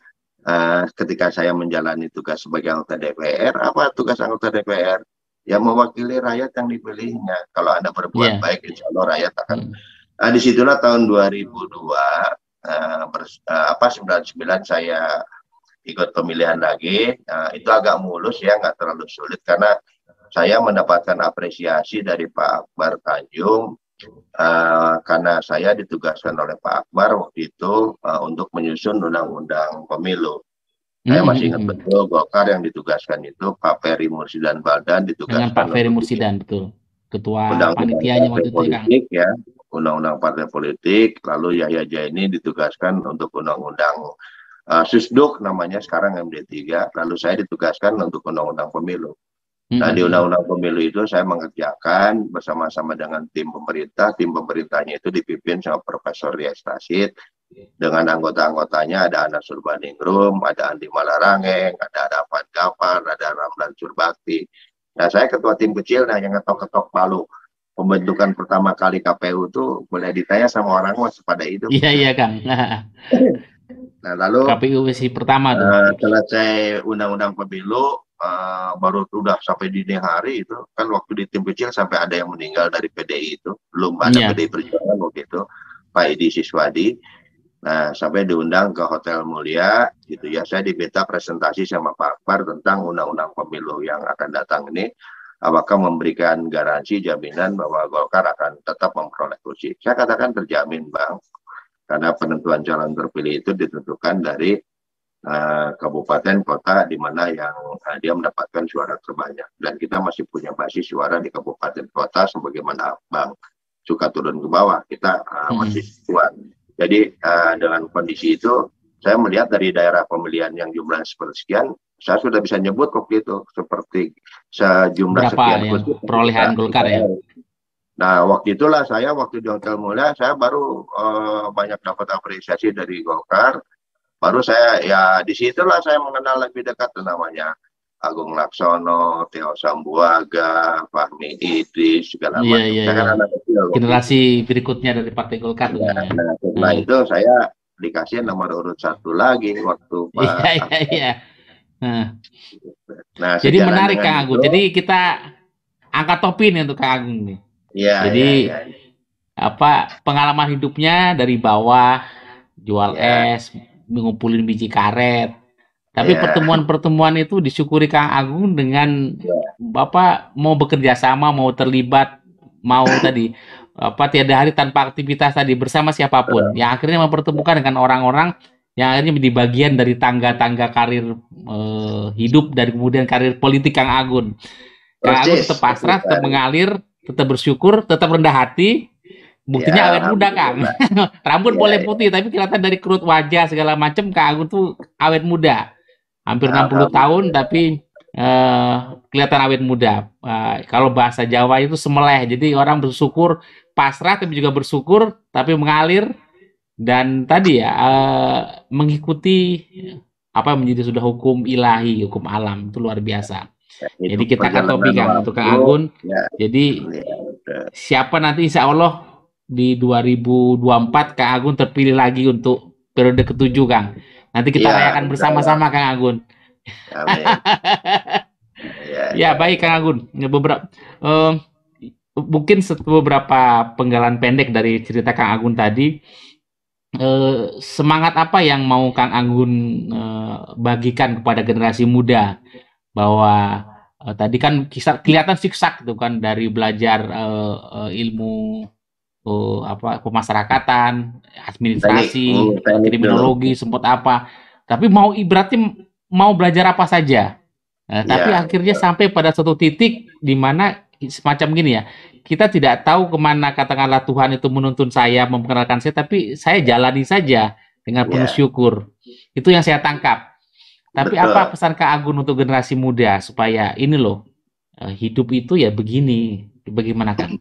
uh, ketika saya menjalani tugas sebagai anggota DPR, apa tugas anggota DPR? Ya mewakili rakyat yang dipilihnya. Kalau Anda berbuat yeah. baik, insya Allah rakyat akan. Hmm. Nah, di situlah tahun 2002, uh, bers, uh, apa 99 saya ikut pemilihan lagi. Nah, itu agak mulus ya, nggak terlalu sulit karena saya mendapatkan apresiasi dari Pak Akbar Tanjung uh, karena saya ditugaskan oleh Pak Akbar waktu itu uh, untuk menyusun undang-undang pemilu. Saya hmm, masih ingat hmm, hmm. betul Golkar yang ditugaskan itu Pak Ferry Mursidan Baldan ditugaskan dengan Pak Ferry Mursidan betul ketua undang panitianya waktu itu politik, ya undang-undang partai politik lalu Yahya Jaini ditugaskan untuk undang-undang uh, Susduk namanya sekarang MD3 lalu saya ditugaskan untuk undang-undang pemilu. Nah di undang-undang pemilu itu saya mengerjakan bersama-sama dengan tim pemerintah. Tim pemerintahnya itu dipimpin sama Profesor Rias Rashid. Dengan anggota-anggotanya ada Anas Urbaningrum, ada Andi Malarangeng, ada Arafat Gafar, ada Ramlan Surbakti. Nah saya ketua tim kecil nah yang ngetok-ketok palu pembentukan pertama kali KPU itu boleh ditanya sama orang mas pada itu. Iya iya Kang. nah lalu KPU versi pertama tuh. Uh, selesai undang-undang pemilu uh, baru udah sampai dini hari itu kan waktu di tim kecil sampai ada yang meninggal dari PDI itu. Belum ada yeah. PDI Perjuangan waktu itu Pak Edi Siswadi. Nah sampai diundang ke Hotel Mulia gitu ya. Saya diminta presentasi sama Pak Akbar tentang undang-undang pemilu yang akan datang ini. Apakah memberikan garansi jaminan bahwa Golkar akan tetap memperoleh kursi? Saya katakan terjamin Bang karena penentuan calon terpilih itu ditentukan dari uh, kabupaten kota di mana yang uh, dia mendapatkan suara terbanyak. Dan kita masih punya basis suara di kabupaten kota sebagaimana Bang suka turun ke bawah. Kita uh, hmm. masih kuat. Jadi uh, dengan kondisi itu saya melihat dari daerah pemilihan yang jumlah seperti sekian saya sudah bisa nyebut kok itu seperti sejumlah Berapa sekian ya, perolehan Golkar ya Nah, waktu itulah saya waktu di Hotel Mulia saya baru uh, banyak dapat apresiasi dari Golkar baru saya ya di situlah saya mengenal lebih dekat namanya Agung Laksono, Teo Sambuaga, Fahmi Idris, segala iya, macam. Iya, saya kan anak kecil. Generasi berikutnya dari Partai Golkar. Ya, nah, setelah hmm. itu saya dikasih nomor urut satu lagi waktu Pak. Iya, iya, iya. Nah, nah jadi menarik Kang Agung. Jadi kita angkat topi nih untuk Kang Agung nih. Iya. Jadi ya, ya. apa pengalaman hidupnya dari bawah jual ya. es, ngumpulin biji karet. Tapi yeah. pertemuan-pertemuan itu disyukuri Kang Agung dengan. Bapak mau bekerja sama, mau terlibat, mau tadi apa tiada hari tanpa aktivitas tadi bersama siapa pun yang akhirnya mempertemukan dengan orang-orang yang akhirnya menjadi bagian dari tangga-tangga karir eh, hidup dan kemudian karir politik Kang Agung. Kang Agung tetap pasrah, tetap mengalir, tetap bersyukur, tetap rendah hati, Buktinya ya, awet muda Kang. Rambut ya, boleh putih tapi kelihatan dari kerut wajah segala macam Kang Agung tuh awet muda. Hampir 60 tahun tapi uh, kelihatan awet muda. Uh, kalau bahasa Jawa itu semeleh. Jadi orang bersyukur pasrah tapi juga bersyukur tapi mengalir dan tadi ya uh, mengikuti apa yang menjadi sudah hukum ilahi, hukum alam itu luar biasa. Ya, Jadi kita akan topik Kang untuk Kang Agun. Ya. Jadi ya, siapa nanti Insya Allah di 2024 Kang Agun terpilih lagi untuk periode ketujuh Kang. Nanti kita ya, rayakan bersama-sama Kang Agun. ya, ya, baik Kang Agun. Ya, beberapa uh, mungkin beberapa penggalan pendek dari cerita Kang Agun tadi. Uh, semangat apa yang mau Kang Agun uh, bagikan kepada generasi muda bahwa uh, tadi kan kisah kelihatan siksak itu kan dari belajar uh, uh, ilmu uh, apa pemasyarakatan, administrasi, teknik, teknik kriminologi, sempat apa. Tapi mau ibaratnya mau belajar apa saja. Nah, ya, tapi akhirnya ya. sampai pada suatu titik di mana semacam gini ya, kita tidak tahu ke mana katakanlah Tuhan itu menuntun saya, memperkenalkan saya, tapi saya jalani saja dengan penuh ya. syukur. Itu yang saya tangkap. Tapi Betul. apa pesan Kak Agun untuk generasi muda supaya ini loh eh, hidup itu ya begini, bagaimana kan?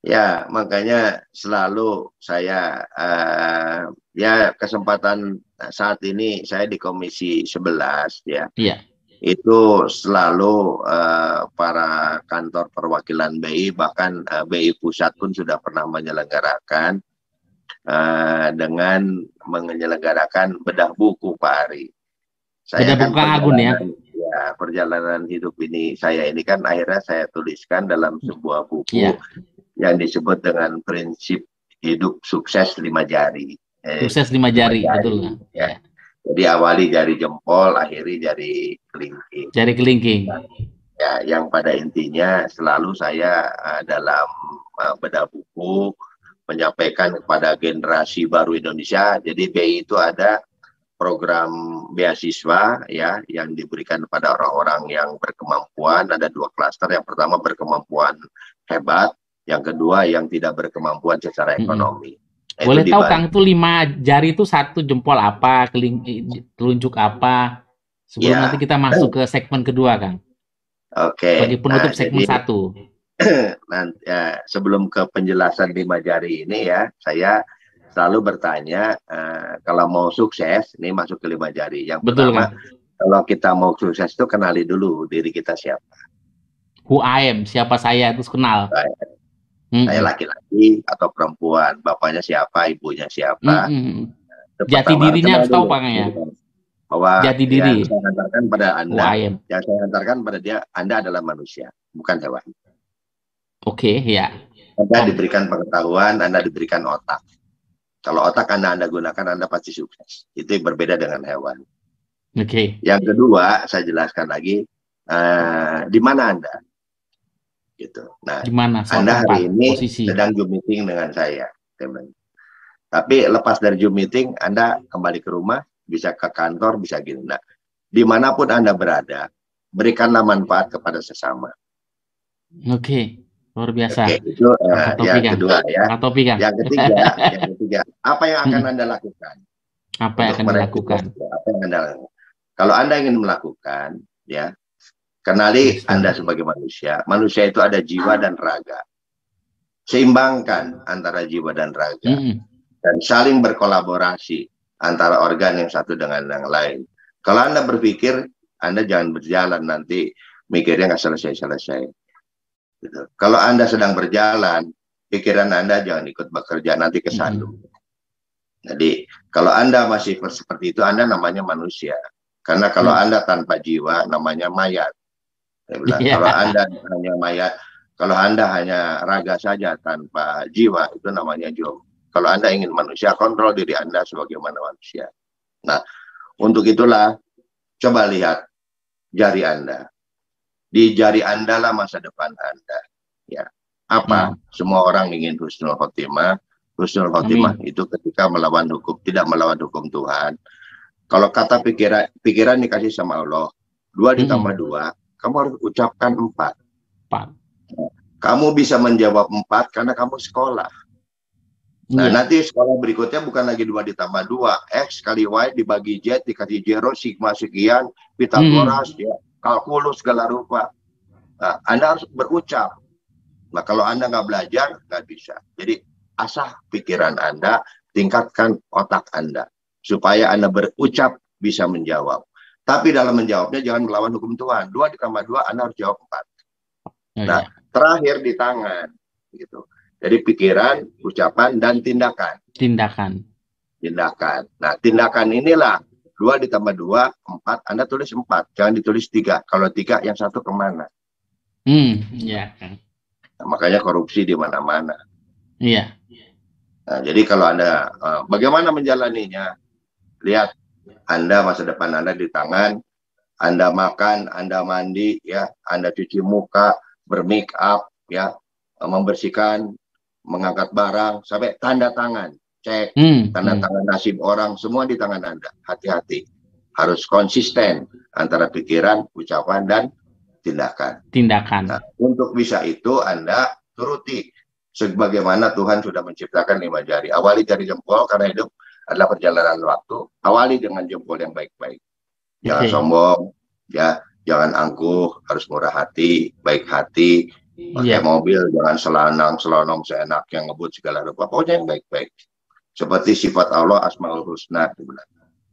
Ya, makanya selalu saya uh, ya kesempatan saat ini saya di Komisi 11 ya. Iya. Itu selalu uh, para kantor perwakilan BI bahkan uh, BI pusat pun sudah pernah menyelenggarakan uh, dengan menyelenggarakan bedah buku Pak Ari. Saya bedah kan Agun ya? Ya, perjalanan hidup ini saya ini kan akhirnya saya tuliskan dalam sebuah buku ya. yang disebut dengan prinsip hidup sukses lima jari. Eh, sukses lima jari, lima jari betul. Ya. ya. Jadi awali jari jempol, akhiri jari kelingking. Jari kelingking. Ya, yang pada intinya selalu saya uh, dalam uh, bedah buku menyampaikan kepada generasi baru Indonesia. Jadi BI itu ada program beasiswa ya yang diberikan kepada orang-orang yang berkemampuan. Ada dua klaster. Yang pertama berkemampuan hebat, yang kedua yang tidak berkemampuan secara ekonomi. Hmm. Boleh tahu Kang itu lima jari itu satu jempol apa, keling, telunjuk apa? Sebelum ya. nanti kita masuk ke segmen kedua, Kang. Oke. Okay. Bagi penutup nah, segmen jadi, satu. Nanti, ya, sebelum ke penjelasan lima jari ini ya, saya selalu bertanya uh, kalau mau sukses, ini masuk ke lima jari. Yang Betul, pertama, kan? kalau kita mau sukses itu kenali dulu diri kita siapa. Who I am, siapa saya itu kenal. Saya hmm. saya laki-laki atau perempuan, bapaknya siapa, ibunya siapa. Hmm. Jati dirinya harus tahu Pak ya. Bahwa jati diri. Yang saya hantarkan pada Anda, yang saya hantarkan pada dia, Anda adalah manusia, bukan hewan. Oke, okay, ya. Anda oh. diberikan pengetahuan, Anda diberikan otak. Kalau otak Anda Anda gunakan, Anda pasti sukses. Itu berbeda dengan hewan. Oke. Okay. Yang kedua, saya jelaskan lagi, uh, di mana Anda? gitu. Nah, Gimana, Anda hari ini posisi. sedang Zoom meeting dengan saya, teman. Tapi lepas dari Zoom meeting, Anda kembali ke rumah, bisa ke kantor, bisa gini. Nah, di mana pun Anda berada, berikanlah manfaat kepada sesama. Oke, luar biasa. Oke, itu uh, yang kedua ya. Yang ketiga, yang ketiga, apa yang akan hmm. Anda lakukan? Apa yang akan dilakukan? Apa yang Anda lakukan? Kalau Anda ingin melakukan, ya, Kenali Anda sebagai manusia. Manusia itu ada jiwa dan raga. Seimbangkan antara jiwa dan raga. Hmm. Dan saling berkolaborasi antara organ yang satu dengan yang lain. Kalau Anda berpikir, Anda jangan berjalan nanti mikirnya nggak selesai-selesai. Gitu. Kalau Anda sedang berjalan, pikiran Anda jangan ikut bekerja, nanti kesandung. Hmm. Jadi, kalau Anda masih seperti itu, Anda namanya manusia. Karena kalau hmm. Anda tanpa jiwa, namanya mayat. Saya bilang, yeah. kalau Anda hanya mayat, kalau Anda hanya raga saja tanpa jiwa, itu namanya jom. Kalau Anda ingin manusia, kontrol diri Anda sebagaimana manusia. Nah, untuk itulah, coba lihat jari Anda. Di jari Anda lah masa depan Anda. Ya, apa? Hmm. Semua orang ingin husnul khotimah. Husnul khotimah Amin. itu ketika melawan hukum, tidak melawan hukum Tuhan. Kalau kata pikiran, pikiran dikasih sama Allah, dua ditambah hmm. dua, kamu harus ucapkan empat. Empat. Kamu bisa menjawab empat karena kamu sekolah. Nah, ya. nanti sekolah berikutnya bukan lagi dua ditambah dua, x kali y dibagi z dikasih zero sigma sekian, Pitagoras hmm. ya, kalkulus segala rupa. Nah, anda harus berucap. Nah, kalau Anda nggak belajar, nggak bisa. Jadi, asah pikiran Anda, tingkatkan otak Anda. Supaya Anda berucap bisa menjawab. Tapi dalam menjawabnya jangan melawan hukum Tuhan. Dua ditambah dua, Anda harus jawab empat. Oh, nah, iya. terakhir di tangan, gitu. Jadi pikiran, ucapan, dan tindakan. Tindakan. Tindakan. Nah, tindakan inilah dua ditambah dua, empat. Anda tulis empat, jangan ditulis tiga. Kalau tiga, yang satu ke mana? Hmm, iya. Nah, makanya korupsi di mana-mana. Iya. Nah, jadi kalau Anda, uh, bagaimana menjalaninya? Lihat anda masa depan Anda di tangan, Anda makan, Anda mandi, ya, Anda cuci muka, bermake up, ya, membersihkan, mengangkat barang, sampai tanda tangan, cek, hmm, tanda hmm. tangan nasib orang, semua di tangan Anda. Hati-hati, harus konsisten antara pikiran, ucapan, dan tindakan. Tindakan. Nah, untuk bisa itu Anda turuti sebagaimana Tuhan sudah menciptakan lima jari. Awali jari jempol karena hidup adalah perjalanan waktu. Awali dengan jempol yang baik-baik. Jangan okay. sombong, ya, jangan angkuh, harus murah hati, baik hati, pakai yeah. mobil, jangan selanang, selonong, seenak yang ngebut segala rupa. Pokoknya yang baik-baik. Seperti sifat Allah Asmaul Husna.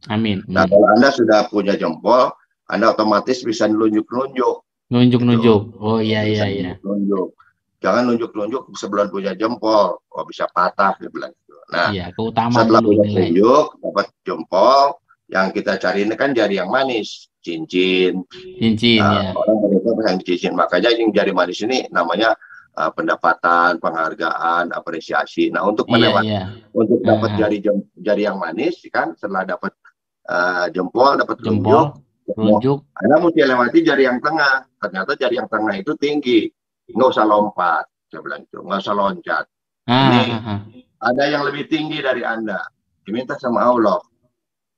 Amin. Nah, kalau Anda sudah punya jempol, Anda otomatis bisa nunjuk-nunjuk. Nunjuk-nunjuk. Oh iya iya iya. Nunjuk. Jangan nunjuk-nunjuk sebelum punya jempol. Oh bisa patah dia bilang. Nah, Iya, keutamaan setelah punya telunjuk, dapat jempol, yang kita cari ini kan jari yang manis, cincin. Cincin Nah, ya. orang mereka pegang cincin, makanya yang jari manis ini namanya uh, pendapatan, penghargaan, apresiasi. Nah, untuk Iya, melewati iya. untuk dapat Ah. jari jari yang manis kan setelah dapat uh, jempol, dapat Jempol, telunjuk. Anda mesti lewati jari yang tengah. Ternyata jari yang tengah itu tinggi. Nggak usah lompat. Saya bilang itu. Nggak usah loncat. Ah, Ini- ah, ah. Ada yang lebih tinggi dari Anda. Diminta sama Allah.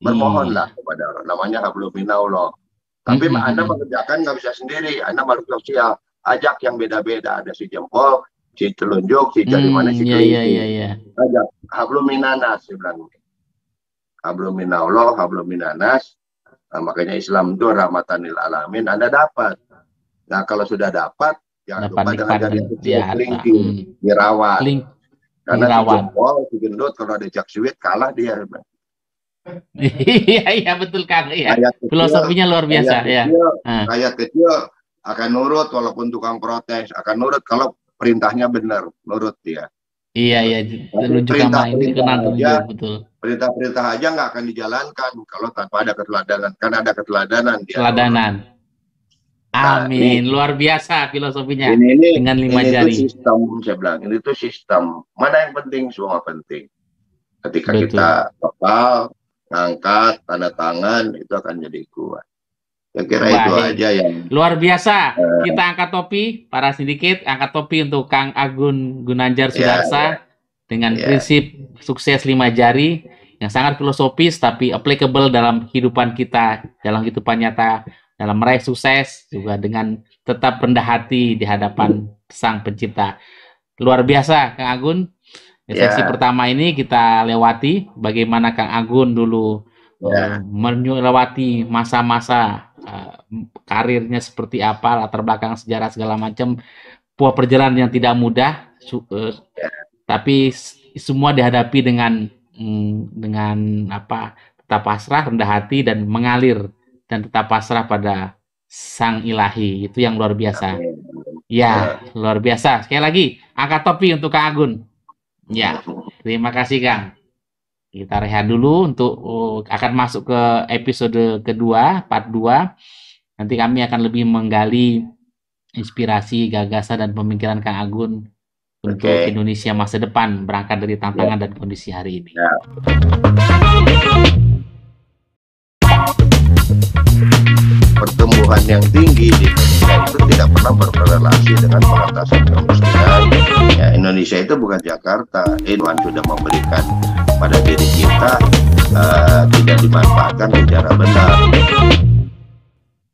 Bermohonlah kepada Allah. Namanya hablum minallah. Tapi Hmm, hmm, Anda hmm. mengerjakan nggak bisa sendiri. Anda makhluk sosial. Ajak yang beda-beda. Ada si jempol, si telunjuk, si jari Hmm, mana, si iya, kelingking. iya, iya. Ajak. Hablum minanas. Saya bilang. Hablum minallah, hablum minanas. Nah, makanya Islam itu rahmatanil alamin. Anda dapat. Nah, kalau sudah dapat, jangan Dapat lupa dengan jari kecil, di harta. kelingking, Hmm. dirawat. Link. Karena dirawat. jempol, si gendut, kalau ada jak suwit, kalah dia. Iya, iya betul Kang. Iya. Filosofinya luar biasa rakyat ya. kecil, Ah. rakyat kecil akan nurut walaupun tukang protes, akan nurut kalau perintahnya benar, nurut dia. Iya, iya. Telunjuk perintah- perintah aja. telunjuk betul. Perintah-perintah aja nggak akan dijalankan kalau tanpa ada keteladanan. Kan ada keteladanan dia. Teladanan. Nah, Amin. Luar biasa filosofinya Ini ini dengan lima ini jari. tuh sistem saya bilang ini tuh sistem mana yang penting semua penting ketika Betul. kita kepal ngangkat tanda tangan itu akan jadi kuat saya kira itu Baik. aja yang Luar biasa. Eh. Kita angkat topi para sedikit, angkat topi untuk Kang Agun Gunanjar Ya, Sudarsa dengan Ya. prinsip sukses lima jari yang sangat filosofis tapi applicable dalam kehidupan kita, dalam kehidupan nyata, dalam meraih sukses juga dengan tetap rendah hati di hadapan Sang Pencipta. Luar biasa Kang Agun. Di Ya. Sesi pertama ini kita lewati bagaimana Kang Agun dulu Ya. eh, melewati masa-masa eh, karirnya seperti apa, latar belakang sejarah segala macam, sebuah perjalanan yang tidak mudah, su- eh, tapi s- semua dihadapi dengan mm, dengan apa tetap pasrah, rendah hati dan mengalir dan tetap pasrah pada Sang Ilahi itu yang luar biasa. Ya, luar biasa. Sekali lagi, angkat topi untuk Kang Agun. Ya, terima kasih Kang. Kita rehat dulu untuk oh, akan masuk ke episode kedua, part 2. Nanti kami akan lebih menggali inspirasi, gagasan dan pemikiran Kang Agun untuk Oke. Indonesia masa depan berangkat dari tantangan dan kondisi hari ini. Ya. pertumbuhan yang tinggi di Indonesia itu tidak pernah berkorelasi dengan pengentasan kemiskinan. Ya, Indonesia itu bukan Jakarta. Eh, Tuhan sudah memberikan pada diri kita eh, tidak dimanfaatkan secara benar.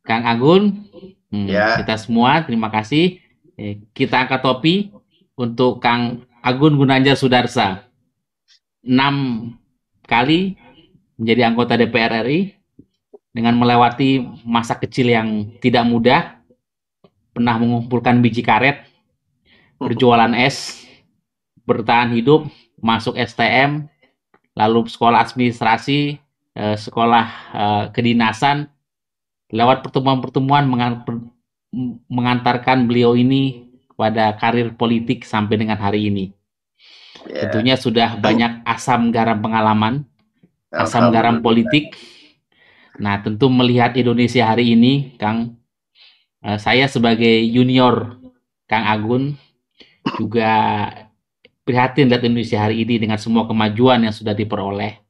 Kang Agun, hmm, Ya. kita semua terima kasih. Eh, kita angkat topi untuk Kang Agun Gunanjar Sudarsa. Enam kali menjadi anggota DPR RI dengan melewati masa kecil yang tidak mudah, pernah mengumpulkan biji karet, berjualan es, bertahan hidup, masuk STM, lalu sekolah administrasi, eh, sekolah eh, kedinasan, lewat pertemuan-pertemuan mengantarkan beliau ini kepada karir politik sampai dengan hari ini. Ya, Tentunya sudah banyak asam garam pengalaman, asam garam politik. Nah, tentu melihat Indonesia hari ini, Kang, eh, saya sebagai junior Kang Agun juga prihatin lihat Indonesia hari ini dengan semua kemajuan yang sudah diperoleh.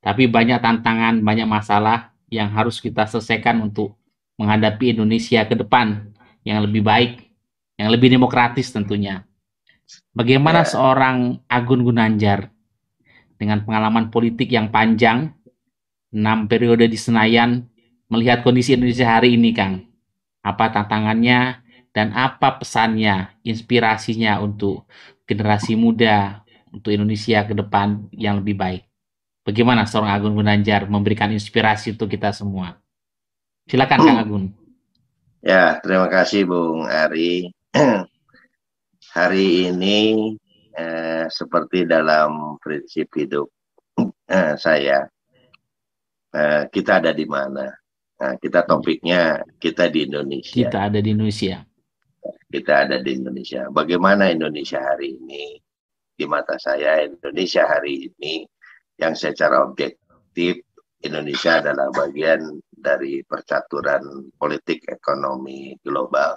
Tapi banyak tantangan, banyak masalah yang harus kita selesaikan untuk menghadapi Indonesia ke depan yang lebih baik, yang lebih demokratis tentunya. Bagaimana Ya. seorang Agun Gunanjar dengan pengalaman politik yang panjang, enam periode di Senayan, melihat kondisi Indonesia hari ini, Kang? Apa tantangannya dan apa pesannya, inspirasinya untuk generasi muda, untuk Indonesia ke depan yang lebih baik? Bagaimana seorang Agun Gunanjar memberikan inspirasi untuk kita semua? Silakan Kang Agun. Ya, terima kasih Bung Ari. Hari ini eh, seperti dalam prinsip hidup eh, saya, eh, kita ada di mana? Nah, kita topiknya kita di Indonesia. Kita ada di Indonesia. Kita ada di Indonesia. Bagaimana Indonesia hari ini? di mata saya Indonesia hari ini yang secara objektif Indonesia adalah bagian dari percaturan politik ekonomi global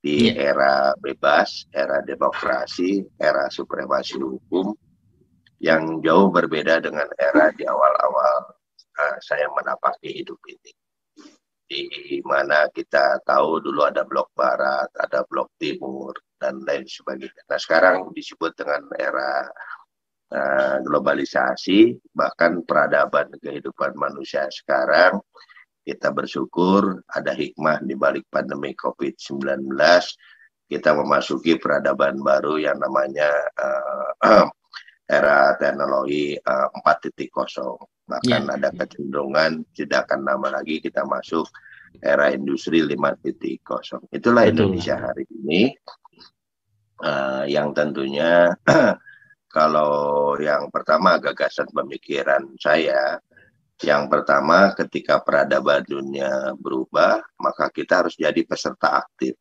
di yeah. era bebas, era demokrasi, era supremasi hukum yang jauh berbeda dengan era di awal-awal uh, saya menapaki hidup ini. Di mana kita tahu dulu ada blok barat, ada blok timur, dan lain sebagainya. Nah sekarang disebut dengan era uh, globalisasi, bahkan peradaban kehidupan manusia sekarang, kita bersyukur ada hikmah di balik pandemi COVID-19, kita memasuki peradaban baru yang namanya uh, era teknologi uh, 4.0. Bahkan yeah. ada kecenderungan tidak akan lama lagi kita masuk era industri 5.0. Itulah Betul. Indonesia hari ini uh, yang tentunya kalau yang pertama gagasan pemikiran saya yang pertama ketika peradaban dunia berubah maka kita harus jadi peserta aktif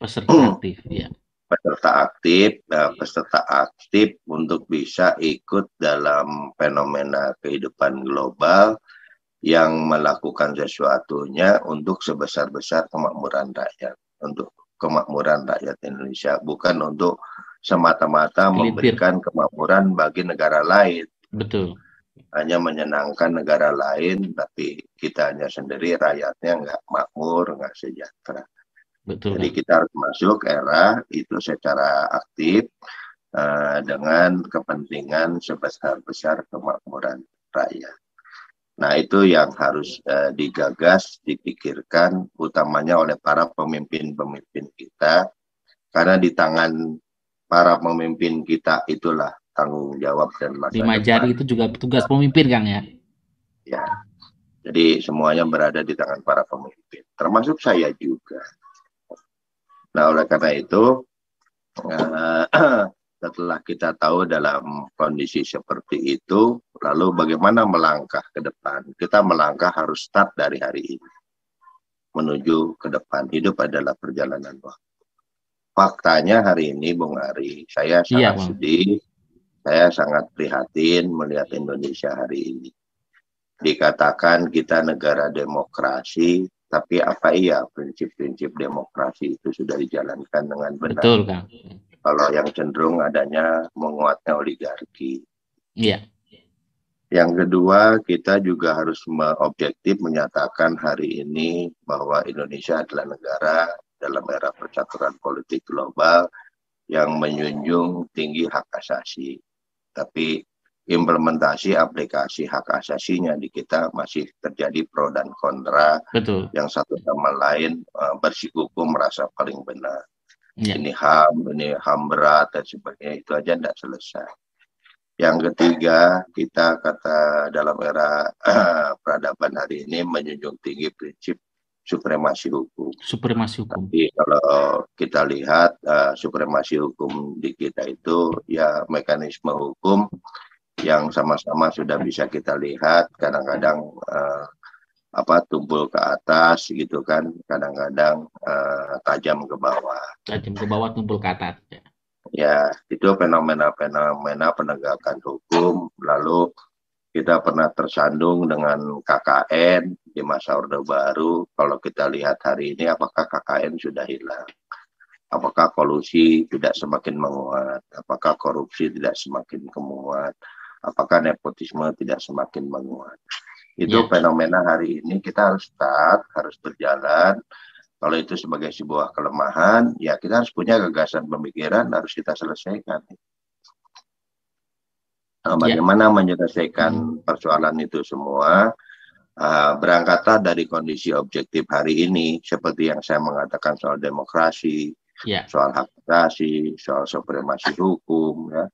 peserta aktif ya peserta aktif uh, peserta aktif untuk bisa ikut dalam fenomena kehidupan global yang melakukan sesuatunya untuk sebesar-besar kemakmuran rakyat untuk kemakmuran rakyat Indonesia bukan untuk semata-mata memberikan kemakmuran bagi negara lain. Betul. Hanya menyenangkan negara lain, tapi kita hanya sendiri rakyatnya nggak makmur, nggak sejahtera. Betul. Jadi kita harus masuk era itu secara aktif uh, dengan kepentingan sebesar-besar kemakmuran rakyat. Nah itu yang harus uh, digagas, dipikirkan utamanya oleh para pemimpin-pemimpin kita. Karena di tangan para pemimpin kita itulah tanggung jawab dan masa Lima jari itu juga tugas pemimpin Kang ya? Ya, jadi semuanya berada di tangan para pemimpin, termasuk saya juga. Nah oleh karena itu, uh, setelah kita tahu dalam kondisi seperti itu, lalu bagaimana melangkah ke depan? Kita melangkah harus start dari hari ini menuju ke depan. Hidup adalah perjalanan waktu faktanya hari ini Bung Ari, saya sangat iya, sedih, saya sangat prihatin melihat Indonesia hari ini. Dikatakan kita negara demokrasi, tapi apa iya prinsip-prinsip demokrasi itu sudah dijalankan dengan benar? Betul, Kang. Kalau yang cenderung adanya menguatnya oligarki. Iya. Yang kedua, kita juga harus objektif menyatakan hari ini bahwa Indonesia adalah negara dalam era percaturan politik global yang menjunjung tinggi hak asasi. Tapi implementasi aplikasi hak asasinya di kita masih terjadi pro dan kontra. Betul. Yang satu sama lain uh, bersikuku merasa paling benar. Ya. Ini HAM, ini HAM berat dan sebagainya itu aja tidak selesai. Yang ketiga, kita kata dalam era uh, peradaban hari ini menjunjung tinggi prinsip supremasi hukum. Supremasi hukum. Tapi kalau kita lihat uh, supremasi hukum di kita itu ya mekanisme hukum yang sama-sama sudah bisa kita lihat. Kadang-kadang uh, apa tumpul ke atas gitu kan. Kadang-kadang uh, tajam ke bawah. Tajam ke bawah tumpul ke atas ya, ya itu fenomena-fenomena penegakan hukum. Lalu kita pernah tersandung dengan KKN di masa Orde Baru. Kalau kita lihat hari ini, apakah KKN sudah hilang? Apakah kolusi tidak semakin menguat? Apakah korupsi tidak semakin kemuat? Apakah nepotisme tidak semakin menguat? Itu ya. fenomena hari ini kita harus start, harus berjalan. Kalau itu sebagai sebuah kelemahan, ya kita harus punya gagasan pemikiran, harus kita selesaikan. Nah, ya. bagaimana ya. menyelesaikan hmm. persoalan itu semua? Uh, berangkatlah dari kondisi objektif hari ini, seperti yang saya mengatakan soal demokrasi, ya. soal hak asasi, soal supremasi hukum, ya.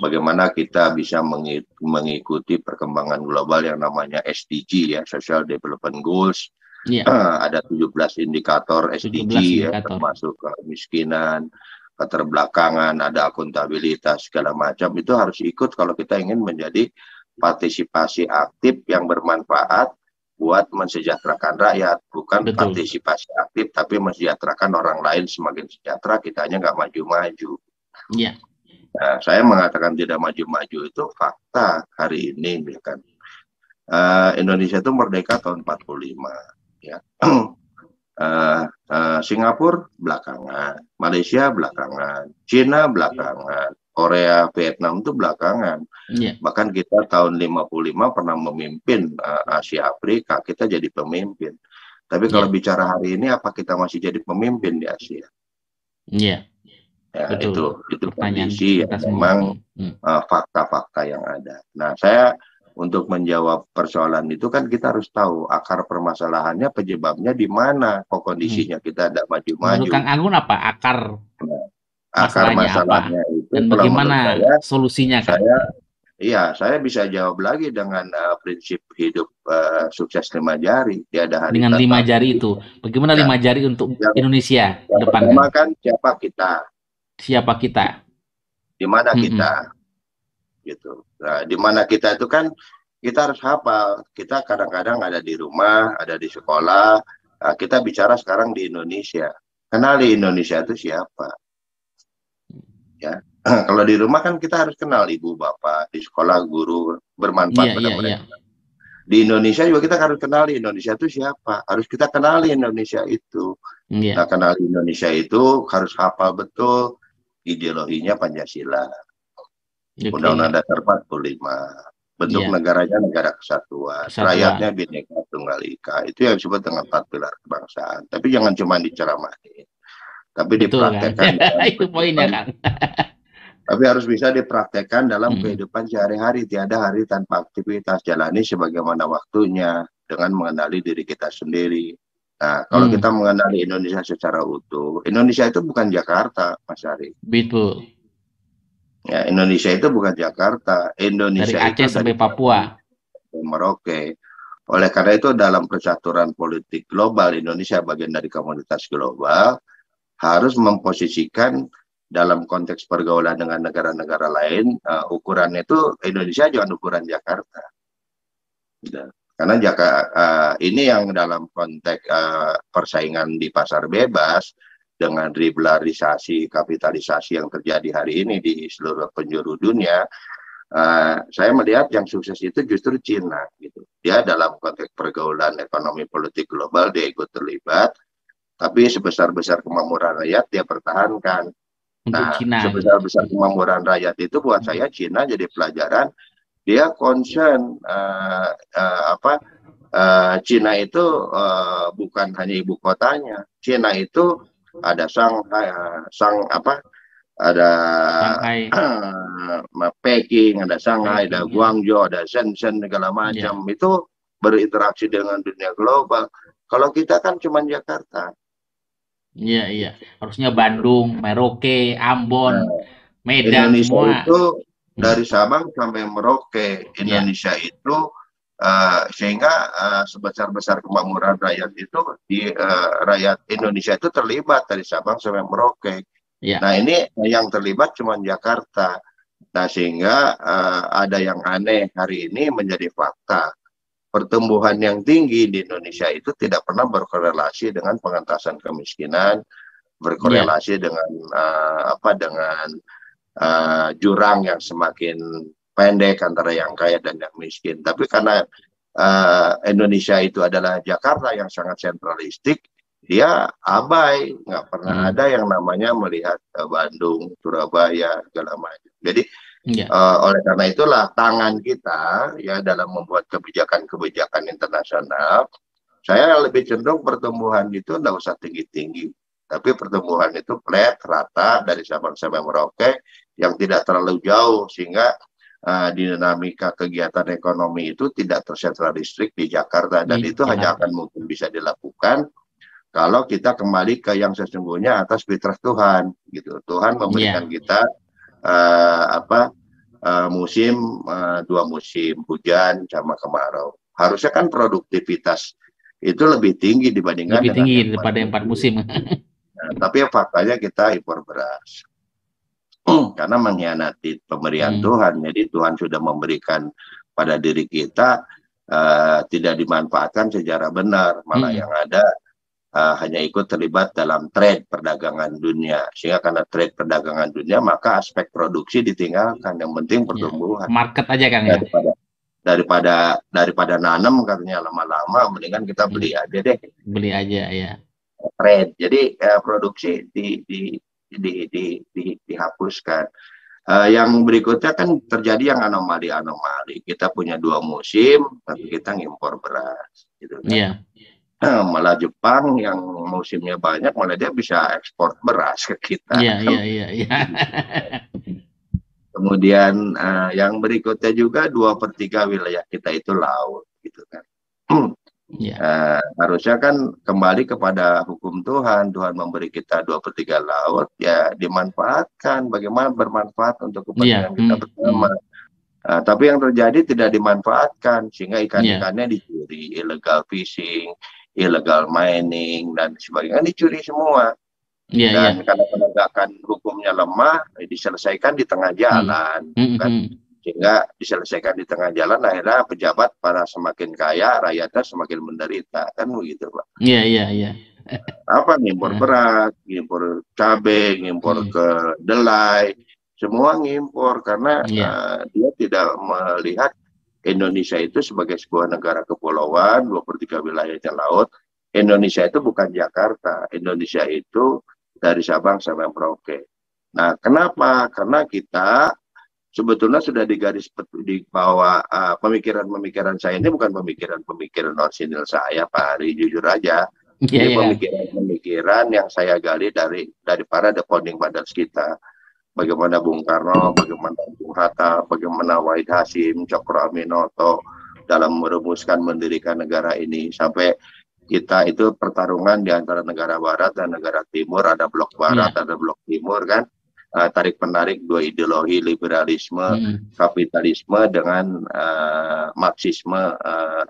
Bagaimana kita bisa mengikuti perkembangan global yang namanya SDG ya, Social Development Goals. Ya. Uh, ada 17 indikator SDG 17 ya, termasuk kemiskinan, keterbelakangan, ada akuntabilitas segala macam itu harus ikut kalau kita ingin menjadi partisipasi aktif yang bermanfaat buat mensejahterakan rakyat, bukan Betul. partisipasi aktif tapi mensejahterakan orang lain semakin sejahtera, kita hanya nggak maju-maju. Iya. Nah, saya mengatakan tidak maju-maju itu fakta hari ini, ya kan. Uh, Indonesia itu merdeka tahun 45, ya. uh, uh, Singapura belakangan, Malaysia belakangan, Cina belakangan, Korea, Vietnam itu belakangan. Yeah. Bahkan kita tahun 55 pernah memimpin uh, Asia Afrika, kita jadi pemimpin. Tapi kalau yeah. bicara hari ini, apa kita masih jadi pemimpin di Asia? Iya. Yeah. Ya, itu itu kondisi yang memang hmm. uh, fakta-fakta yang ada. Nah, saya untuk menjawab persoalan itu kan kita harus tahu akar permasalahannya penyebabnya di mana kok kondisinya hmm. kita ada maju-maju. Kang Anggun apa akar nah, akar masalahnya, masalahnya apa? itu dan bagaimana saya, solusinya kan? Saya Iya, saya bisa jawab lagi dengan uh, prinsip hidup uh, sukses lima jari. Tiada hari dengan lima jari itu. Bagaimana ya. lima jari untuk yang, Indonesia yang depan? Pertama kan siapa kita? Siapa kita? Di mana mm -hmm. kita? Gitu. Nah, di mana kita itu kan kita harus hafal. Kita kadang-kadang ada di rumah, ada di sekolah. Nah, kita bicara sekarang di Indonesia. Kenali Indonesia itu siapa? Ya, kalau di rumah kan kita harus kenal ibu bapak di sekolah guru bermanfaat yeah, pada yeah, mereka yeah. di Indonesia juga kita harus kenali Indonesia itu siapa harus kita kenali Indonesia itu yeah. nah kenali Indonesia itu harus hafal betul ideologinya Pancasila Undang-Undang Dasar 45 bentuk yeah. negaranya negara kesatuan, kesatuan, rakyatnya bineka tunggal ika itu yang disebut dengan empat pilar kebangsaan tapi jangan cuma diceramahin tapi Betul, kan? dipraktekkan kan? itu poinnya kan tapi harus bisa dipraktekkan dalam hmm. kehidupan sehari-hari. Tiada hari tanpa aktivitas jalani sebagaimana waktunya dengan mengenali diri kita sendiri. Nah, kalau hmm. kita mengenali Indonesia secara utuh, Indonesia itu bukan Jakarta, Mas Ari. Betul. Ya, Indonesia itu bukan Jakarta. Indonesia dari Aceh itu sampai Papua. Merauke. Oleh karena itu dalam percaturan politik global Indonesia bagian dari komunitas global harus memposisikan dalam konteks pergaulan dengan negara-negara lain, uh, ukurannya itu Indonesia jangan ukuran Jakarta. Ya. Karena Jakarta uh, ini yang dalam konteks uh, persaingan di pasar bebas dengan riblarisasi kapitalisasi yang terjadi hari ini di seluruh penjuru dunia, uh, saya melihat yang sukses itu justru Cina gitu. Dia dalam konteks pergaulan ekonomi politik global dia ikut terlibat, tapi sebesar-besar kemakmuran rakyat dia pertahankan nah, Cina. sebesar-besar kemakmuran rakyat itu buat saya Cina jadi pelajaran dia concern uh, uh, apa uh, Cina itu uh, bukan hanya ibu kotanya Cina itu ada Shanghai uh, sang apa ada uh, Peking ada Shanghai Peking, ada ya. Guangzhou ada Shenzhen segala macam ya. itu berinteraksi dengan dunia global kalau kita kan cuma Jakarta Iya iya. Harusnya Bandung, Merauke, Ambon, nah, Medan Indonesia semua. itu hmm. dari Sabang sampai Merauke iya. Indonesia ya. itu uh, sehingga uh, sebesar-besar kemakmuran rakyat itu di uh, rakyat Indonesia itu terlibat dari Sabang sampai Merauke. Ya. Nah ini yang terlibat cuma Jakarta. Nah sehingga uh, ada yang aneh hari ini menjadi fakta pertumbuhan yang tinggi di Indonesia itu tidak pernah berkorelasi dengan pengentasan kemiskinan, berkorelasi yeah. dengan uh, apa dengan uh, jurang yang semakin pendek antara yang kaya dan yang miskin. Tapi karena uh, Indonesia itu adalah Jakarta yang sangat sentralistik, dia abai, nggak pernah hmm. ada yang namanya melihat uh, Bandung, Surabaya, segala macam. Jadi Yeah. Iya. Uh, oleh karena itulah tangan kita ya dalam membuat kebijakan-kebijakan internasional, saya lebih cenderung pertumbuhan itu tidak usah tinggi-tinggi, tapi pertumbuhan itu flat, rata dari Sabang sampai Merauke yang tidak terlalu jauh sehingga uh, dinamika kegiatan ekonomi itu tidak tersentralistik di Jakarta dan yeah. itu hanya akan mungkin bisa dilakukan kalau kita kembali ke yang sesungguhnya atas fitrah Tuhan gitu. Tuhan memberikan yeah. kita uh, apa uh, musim uh, dua musim hujan sama kemarau. Harusnya kan produktivitas itu lebih tinggi dibandingkan lebih tinggi daripada empat musim. Nah, tapi faktanya kita impor beras karena mengkhianati pemberian hmm. Tuhan. Jadi Tuhan sudah memberikan pada diri kita uh, tidak dimanfaatkan secara benar, malah hmm. yang ada uh, hanya ikut terlibat dalam trade perdagangan dunia. Sehingga karena trade perdagangan dunia, maka aspek produksi ditinggalkan. Yang penting iya. pertumbuhan. Ya, market aja kan ya. Daripada daripada daripada nanam katanya lama-lama, mendingan kita beli hmm. aja deh. Beli aja ya. Trade. Jadi uh, produksi di, di, di, di, di, dihapuskan. Uh, yang berikutnya kan terjadi yang anomali-anomali. Kita punya dua musim, tapi kita ngimpor beras. Gitu kan. Yeah. Nah, malah Jepang yang musimnya banyak, malah dia bisa ekspor beras ke kita. Iya, iya, iya. iya. Kemudian uh, yang berikutnya juga dua per tiga wilayah kita itu laut, gitu kan. Ya. Uh, harusnya kan kembali kepada hukum Tuhan. Tuhan memberi kita dua per tiga laut, ya dimanfaatkan. Bagaimana bermanfaat untuk kepentingan ya. kita hmm. bersama. Hmm. Uh, tapi yang terjadi tidak dimanfaatkan sehingga ikan-ikannya yeah. dicuri, illegal fishing, illegal mining dan sebagainya dicuri semua. Yeah, dan yeah. karena penegakan hukumnya lemah, diselesaikan di tengah jalan, mm. kan? Mm -hmm sehingga diselesaikan di tengah jalan akhirnya pejabat para semakin kaya rakyatnya semakin menderita. Kan begitu pak. Iya iya iya. Apa ngimpor beras ngimpor cabai ngimpor hmm. kedelai semua ngimpor karena yeah. Iya. uh, dia tidak melihat Indonesia itu sebagai sebuah negara kepulauan dua per tiga wilayahnya laut. Indonesia itu bukan Jakarta. Indonesia itu dari Sabang sampai Merauke. Nah kenapa? Karena kita sebetulnya sudah digaris di bawah uh, pemikiran-pemikiran saya ini bukan pemikiran-pemikiran orisinil saya Pak Ari jujur aja. Yeah, ini iya. pemikiran-pemikiran yang saya gali dari dari para the founding fathers kita. Bagaimana Bung Karno bagaimana Bung Hatta bagaimana Wahid Hasim Cokro Aminoto dalam merumuskan mendirikan negara ini. Sampai kita itu pertarungan di antara negara barat dan negara timur. Ada blok barat yeah. ada blok timur kan uh, tarik menarik dua ideologi liberalisme hmm. kapitalisme dengan uh, marxisme uh,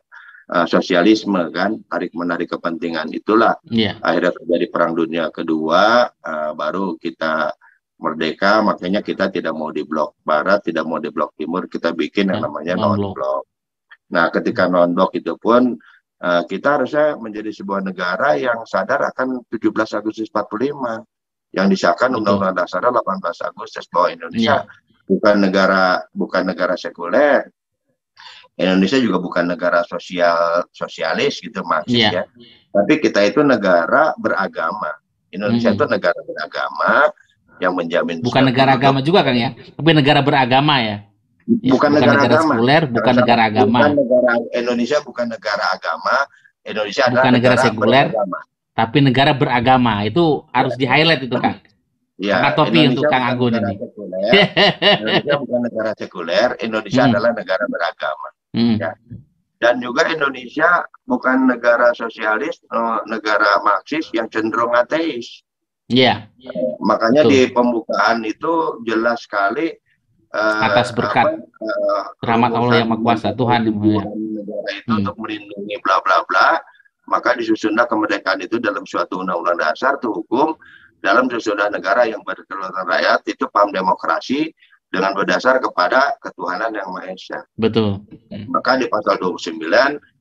uh, sosialisme kan? Tarik menarik kepentingan itulah. Yeah. akhirnya terjadi perang dunia kedua uh, baru kita merdeka makanya kita tidak mau di blok barat tidak mau di blok timur kita bikin yang namanya non blok nah ketika non blok itu pun uh, kita harusnya menjadi sebuah negara yang sadar akan 17 Agustus 45 yang disahkan Undang-Undang Dasar 18 Agustus bahwa Indonesia ya. bukan negara bukan negara sekuler. Indonesia juga bukan negara sosial sosialis gitu maksudnya. ya. Tapi kita itu negara beragama. Indonesia hmm. itu negara beragama yang menjamin bukan negara agama juga kan ya, tapi negara beragama ya. Bukan, bukan negara, negara agama. sekuler, bukan negara agama. Bukan negara Indonesia bukan negara agama. Indonesia bukan adalah negara, negara sekuler, beragama tapi negara beragama itu harus di highlight itu kang. Ya, Pakai topi Indonesia untuk Kang Agun ini. Sekuler, Indonesia bukan negara sekuler, Indonesia hmm. adalah negara beragama. Hmm. Ya. Dan juga Indonesia bukan negara sosialis, eh, negara Marxis yang cenderung ateis. Iya. Yeah. makanya Betul. di pembukaan itu jelas sekali uh, atas berkat apa, uh, rahmat Allah yang Maha Kuasa Tuhan yang negara itu hmm. untuk melindungi bla bla bla maka disusunlah kemerdekaan itu dalam suatu undang-undang dasar itu hukum dalam sesudah negara yang berkedaulatan rakyat itu paham demokrasi dengan berdasar kepada ketuhanan yang Maha Esa. Betul. Maka di pasal 29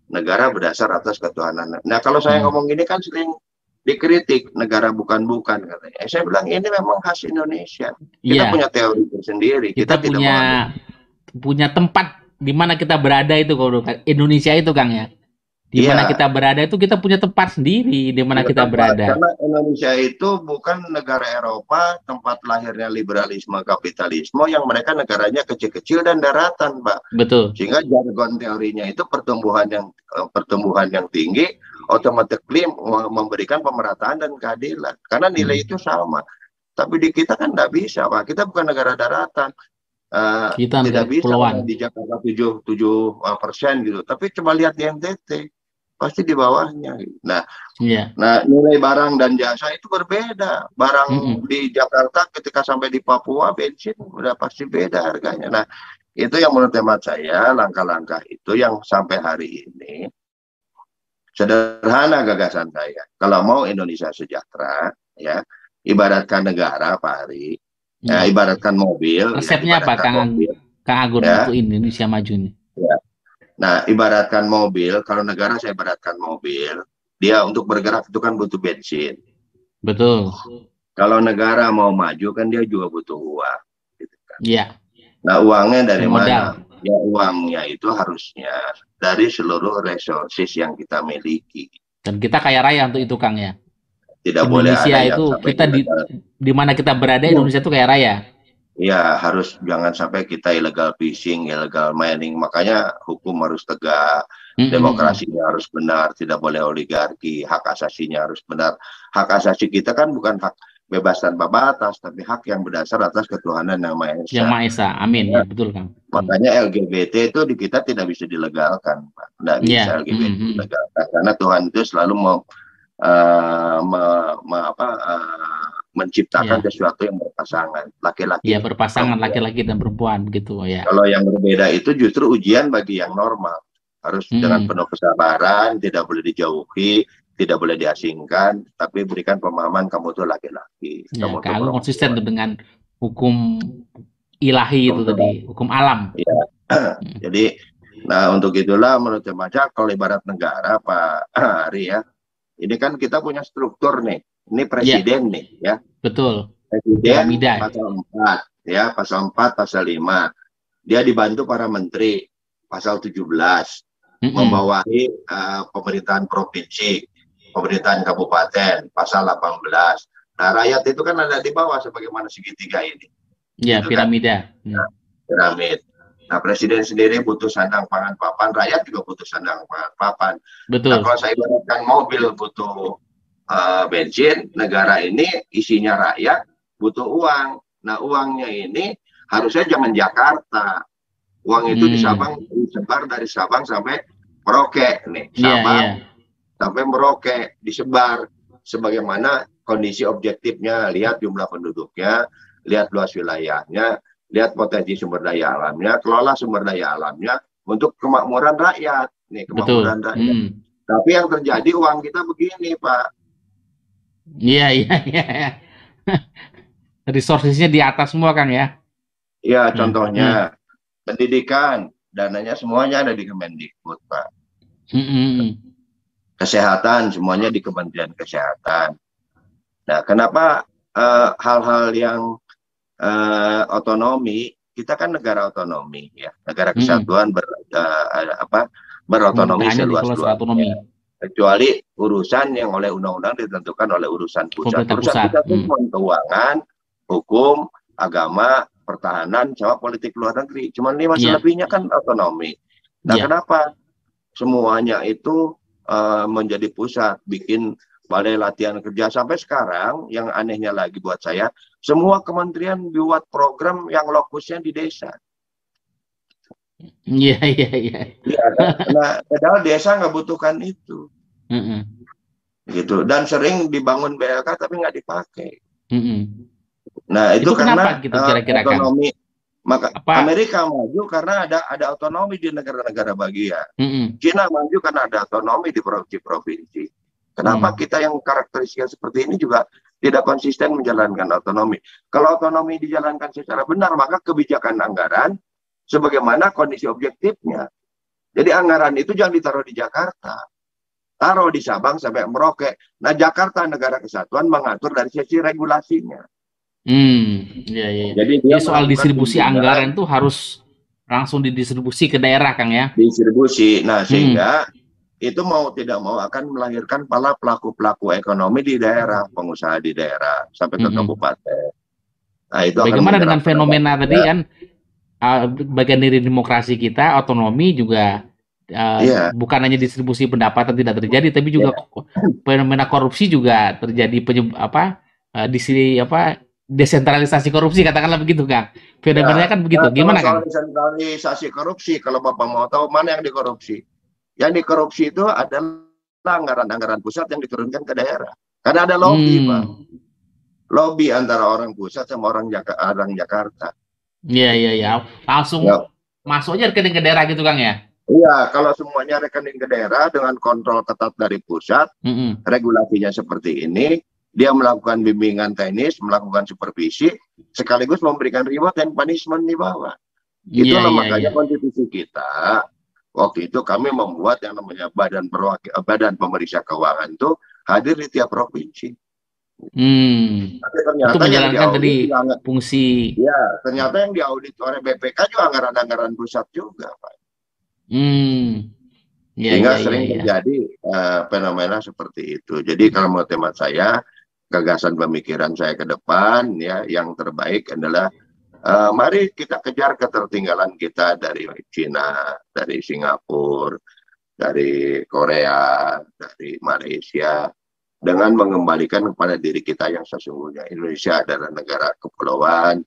negara berdasar atas ketuhanan. Nah, kalau saya hmm. ngomong gini kan sering dikritik negara bukan-bukan katanya. Eh, saya bilang ini memang khas Indonesia. Kita yeah. punya teori sendiri. Kita, kita punya punya tempat di mana kita berada itu kalau Indonesia itu Kang ya di mana iya. kita berada itu kita punya tempat sendiri di mana kita tempat. berada. Karena Indonesia itu bukan negara Eropa tempat lahirnya liberalisme kapitalisme yang mereka negaranya kecil-kecil dan daratan, Pak. Betul. Sehingga jargon teorinya itu pertumbuhan yang eh, pertumbuhan yang tinggi otomatis memberikan pemerataan dan keadilan karena nilai hmm. itu sama. Tapi di kita kan tidak bisa, Pak. Kita bukan negara daratan. Uh, kita tidak bisa di Jakarta tujuh tujuh persen gitu. Tapi coba lihat di NTT pasti di bawahnya. Nah, yeah. nah nilai barang dan jasa itu berbeda. Barang mm -hmm. di Jakarta ketika sampai di Papua bensin udah pasti beda harganya. Nah, itu yang menurut teman saya langkah-langkah itu yang sampai hari ini sederhana gagasan saya. Kalau mau Indonesia sejahtera, ya ibaratkan negara Pak Ari, ya, ya ibaratkan mobil. Resepnya ya, apa, Kang, Kang Agun ya. untuk Indonesia maju nih? Ya Nah, ibaratkan mobil, kalau negara saya ibaratkan mobil, dia untuk bergerak itu kan butuh bensin. Betul. Kalau negara mau maju kan dia juga butuh uang. Gitu kan. Iya. Nah uangnya dari Modal. mana? Ya uangnya itu harusnya dari seluruh resources yang kita miliki. Dan kita kaya raya untuk itu Kang ya. Tidak boleh Indonesia ada yang itu kita di di mana kita berada Indonesia itu kaya raya. Ya harus jangan sampai kita illegal fishing, illegal mining. Makanya hukum harus tegak, Mm-mm. demokrasinya harus benar, tidak boleh oligarki, hak asasinya harus benar. Hak asasi kita kan bukan hak bebas tanpa batas, tapi hak yang berdasar atas ketuhanan yang Maha Esa. Yang Maha Esa. Amin. Ya, betul Kang. Makanya LGBT itu di kita tidak bisa dilegalkan, Pak. Tidak bisa Iya. LGBT Mhm. dilegalkan karena Tuhan itu selalu mau eh, me- me- apa, eh, menciptakan Iya. sesuatu yang berpasangan, laki-laki. Iya berpasangan Perempuan. laki-laki dan perempuan begitu ya. Kalau yang berbeda itu justru ujian bagi yang normal. Harus Hmm. dengan penuh kesabaran, tidak boleh dijauhi, tidak boleh diasingkan, tapi berikan pemahaman kamu tuh laki-laki. Ya, kamu kalau konsisten dengan hukum ilahi itu Hukum tadi, hukum alam. Jadi, nah untuk itulah menurut saya kalau ibarat negara Pak Ari ya, ini kan kita punya struktur nih. Ini presiden nih ya, Betul. presiden Piramida. pasal 4 ya, pasal 4, pasal 5. Dia dibantu para menteri pasal 17 Mm-mm. membawahi eh, pemerintahan provinsi, pemerintahan kabupaten pasal 18. Nah, rakyat itu kan ada di bawah sebagaimana segitiga ini, Ya, Itu kan. piramida. Hmm. piramid. Nah, presiden sendiri butuh sandang pangan papan, rakyat juga butuh sandang pangan papan. Nah, Betul. kalau saya ibaratkan mobil butuh eh, bensin, negara ini isinya rakyat butuh uang. Nah, uangnya ini harusnya jangan Jakarta. Uang itu di Hmm. Sabang disebar dari Sabang sampai Merauke nih. Iya, Sabang iya. sampai Merauke disebar sebagaimana kondisi objektifnya, lihat jumlah penduduknya, lihat luas wilayahnya, lihat potensi sumber daya alamnya, kelola sumber daya alamnya untuk kemakmuran rakyat. Nih, Betul. kemakmuran rakyat. Hmm. Tapi yang terjadi uang kita begini, Pak. Iya, iya, iya. iya. Resourcesnya di atas semua Kang ya. Ya, Hmm, contohnya pendidikan, dananya semuanya ada di Kemendikbud, Pak. Mm-mm. Kesehatan semuanya di Kementerian Kesehatan. Nah, kenapa eh, hal-hal yang eh, otonomi, kita kan negara otonomi ya, negara kesatuan ber, eh, apa berotonomi seluas-luasnya. Kecuali urusan yang oleh undang-undang ditentukan oleh urusan pusat. Pemerintah Urusan pusat, pusat itu hmm. keuangan, hukum, agama, pertahanan, sama politik luar negeri. Cuman lima Iya. selebihnya kan otonomi. Nah, Iya. kenapa semuanya itu eh, menjadi pusat, bikin balai latihan kerja sampai sekarang? Yang anehnya lagi buat saya, semua kementerian buat program yang lokusnya di desa. Iya, iya, iya. Nah, padahal desa nggak butuhkan itu, Mm-mm. gitu. Dan sering dibangun BLK tapi nggak dipakai. Mm-mm. Nah, itu, Itu karena gitu eh, kira-kira, Kang? otonomi. Maka Apa? Amerika maju karena ada ada otonomi di negara-negara bagian. Mm-mm. Cina maju karena ada otonomi di provinsi-provinsi. Kenapa Hmm. kita yang karakteristik seperti ini juga tidak konsisten menjalankan otonomi? Kalau otonomi dijalankan secara benar, maka kebijakan anggaran sebagaimana kondisi objektifnya. Jadi anggaran itu jangan ditaruh di Jakarta. Taruh di Sabang sampai Merauke. Nah, Jakarta negara kesatuan mengatur dari sisi regulasinya. Hmm, iya, iya. iya. Jadi Jadi soal distribusi anggaran tuh harus langsung didistribusi ke daerah, Kang ya. distribusi. Nah, Hmm. sehingga itu mau tidak mau akan melahirkan para pelaku-pelaku ekonomi di daerah, pengusaha di daerah sampai ke Mhm. kabupaten. Nah, itu akan Bagaimana dengan fenomena tadi kan uh, bagian dari demokrasi kita otonomi juga uh, Iya. bukan hanya distribusi pendapatan tidak terjadi tapi juga ko- fenomena korupsi juga terjadi penyeb- apa uh, di sini apa desentralisasi korupsi katakanlah begitu Kang. Fenomenanya kan begitu. Nah, Gimana kalau Kang? desentralisasi korupsi, kalau Bapak mau tahu mana yang dikorupsi? Yang dikorupsi itu adalah anggaran-anggaran pusat yang diturunkan ke daerah. Karena ada lobby, Hmm. Pak. Lobby antara orang pusat sama orang, Jaka- orang Jakarta. Iya iya iya. Langsung Ya. masuk aja rekening ke daerah gitu Kang ya. Iya, kalau semuanya rekening ke daerah dengan kontrol ketat dari pusat, Mm-mm. regulasinya seperti ini, dia melakukan bimbingan teknis, melakukan supervisi, sekaligus memberikan reward dan punishment di bawah. Iya Itulah iya makanya iya. konstitusi kita waktu itu kami membuat yang namanya badan perwakil badan pemeriksa keuangan itu hadir di tiap provinsi. Hmm. Tapi ternyata itu menjalankan tadi fungsi. Ya, ternyata yang diaudit oleh BPK juga anggaran-anggaran pusat juga, Pak. Hmm. Ya, Sehingga ya, sering ya, ya. terjadi uh, fenomena seperti itu. Jadi kalau menurut teman saya, gagasan pemikiran saya ke depan, ya, yang terbaik adalah uh, mari kita kejar ketertinggalan kita dari Cina, dari Singapura, dari Korea, dari Malaysia, dengan mengembalikan kepada diri kita yang sesungguhnya. Indonesia adalah negara kepulauan,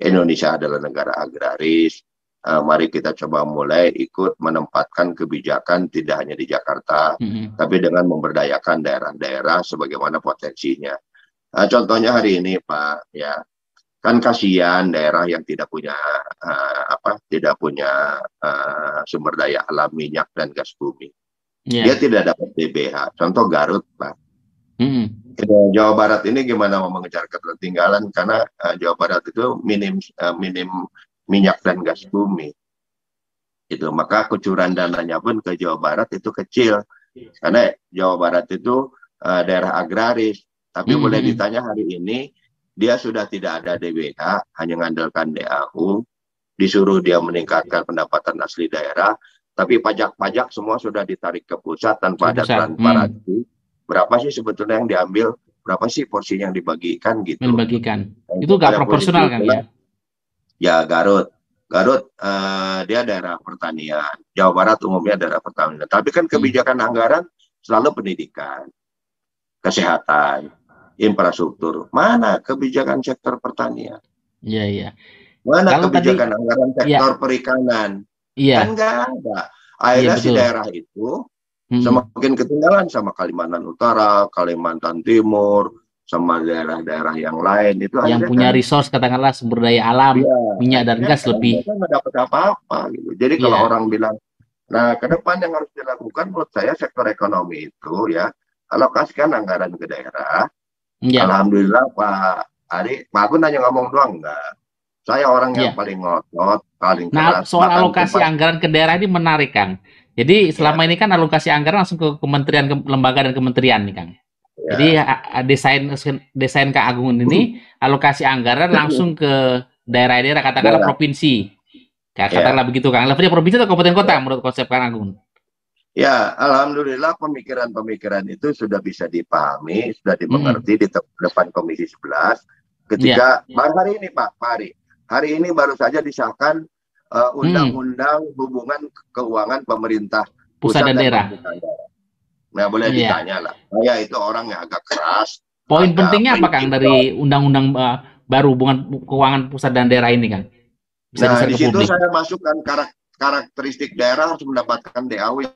Indonesia adalah negara agraris. Uh, mari kita coba mulai ikut menempatkan kebijakan tidak hanya di Jakarta, mm -hmm. tapi dengan memberdayakan daerah-daerah sebagaimana potensinya. Uh, contohnya hari ini, Pak, ya kan kasihan daerah yang tidak punya uh, apa, tidak punya uh, sumber daya alam minyak dan gas bumi. Yeah. Dia tidak dapat DBH. Contoh Garut, Pak Hmm. Jawa Barat ini gimana mau mengejar ketertinggalan karena uh, Jawa Barat itu minim uh, minim minyak dan gas bumi. Itu maka kucuran dananya pun ke Jawa Barat itu kecil karena Jawa Barat itu uh, daerah agraris. Tapi hmm. boleh ditanya hari ini dia sudah tidak ada DBH, hanya mengandalkan DAU, disuruh dia meningkatkan pendapatan asli daerah, tapi pajak-pajak semua sudah ditarik ke pusat tanpa ada transparansi. Hmm berapa sih sebetulnya yang diambil, berapa sih porsi yang dibagikan gitu. Dibagikan. itu gak proporsional kan ya? Ya Garut. Garut uh, dia daerah pertanian. Jawa Barat umumnya daerah pertanian. Tapi kan kebijakan hmm. anggaran selalu pendidikan, kesehatan, infrastruktur. Mana kebijakan sektor pertanian? Iya, iya. Mana Kalau kebijakan tadi, anggaran iya. sektor ya. perikanan? Iya. Kan nggak ada. Akhirnya ya, si daerah itu Hmm. Semakin ketinggalan sama Kalimantan Utara, Kalimantan Timur, sama daerah-daerah yang lain itu yang punya kan, resource katakanlah sumber daya alam ya, minyak dan ya, gas lebih nggak dapat apa-apa gitu jadi kalau iya. orang bilang nah ke depan yang harus dilakukan menurut saya sektor ekonomi itu ya alokasikan anggaran ke daerah ya. alhamdulillah Pak Ari Pak Agun hanya ngomong doang enggak saya orang yang ya. paling ngotot paling nah keras, soal alokasi tempat. anggaran ke daerah ini menarik Kang jadi ya. selama ini kan alokasi anggaran langsung ke kementerian, ke lembaga dan kementerian nih Kang. Ya. Jadi desain desain Kang Agung ini alokasi anggaran langsung ke daerah-daerah katakanlah ya. provinsi. Katakanlah ya. begitu Kang. Levelnya provinsi atau kabupaten kota menurut konsep Kang Agung? Ya, alhamdulillah pemikiran-pemikiran itu sudah bisa dipahami, sudah dimengerti hmm. di depan Komisi 11 ketika ya. baru hari ini Pak, Pak Hari. Hari ini baru saja disahkan uh, undang-undang hmm. hubungan keuangan pemerintah pusat, pusat dan daerah. Nah, boleh yeah. ditanya lah. Saya itu orang yang agak keras. Poin pentingnya apa Kang dari undang-undang uh, baru hubungan keuangan pusat dan daerah ini Kang? Bisa nah, di situ publik. saya masukkan karakteristik daerah harus mendapatkan DAW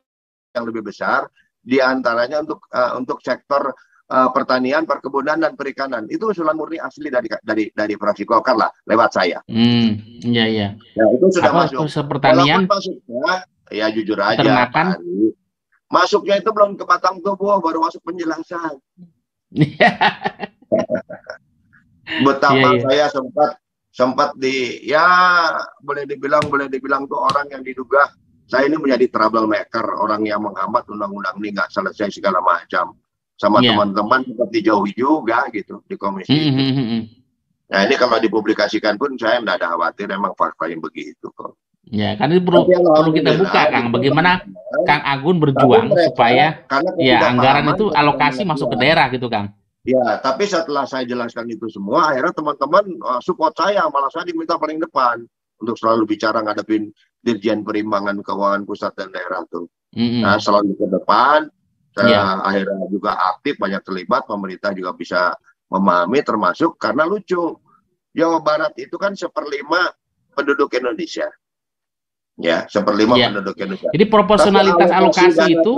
yang lebih besar di antaranya untuk uh, untuk sektor uh, pertanian, perkebunan dan perikanan. Itu usulan murni asli dari dari dari fraksi Golkar lah lewat saya. Hmm, iya iya. Ya, itu sudah Apa, masuk. Pertanian masuknya ya jujur aja. masuknya itu belum ke batang tubuh, baru masuk penjelasan. Betapa yeah, yeah. saya sempat sempat di ya boleh dibilang boleh dibilang tuh orang yang diduga saya ini menjadi troublemaker, orang yang menghambat undang-undang ini nggak selesai segala macam sama yeah. teman-teman tetap dijauhi juga gitu di komisi mm -hmm. itu. Nah ini kalau dipublikasikan pun saya tidak ada khawatir, memang fakta yang begitu kok. Ya, kan itu perlu, perlu kita buka, Kang. Bagaimana Kang Agun berjuang mereka, supaya ya anggaran itu alokasi masuk ke daerah gitu, Kang. Ya, tapi setelah saya jelaskan itu semua, akhirnya teman-teman uh, support saya, malah saya diminta paling depan untuk selalu bicara ngadepin Dirjen Perimbangan Keuangan Pusat dan Daerah tuh. Mm -hmm. Nah, selalu ke depan, yeah. akhirnya juga aktif banyak terlibat pemerintah juga bisa memahami termasuk karena lucu. Jawa Barat itu kan seperlima penduduk Indonesia. Ya seperlima yeah. penduduk Indonesia. Jadi proporsionalitas alokasi, alokasi itu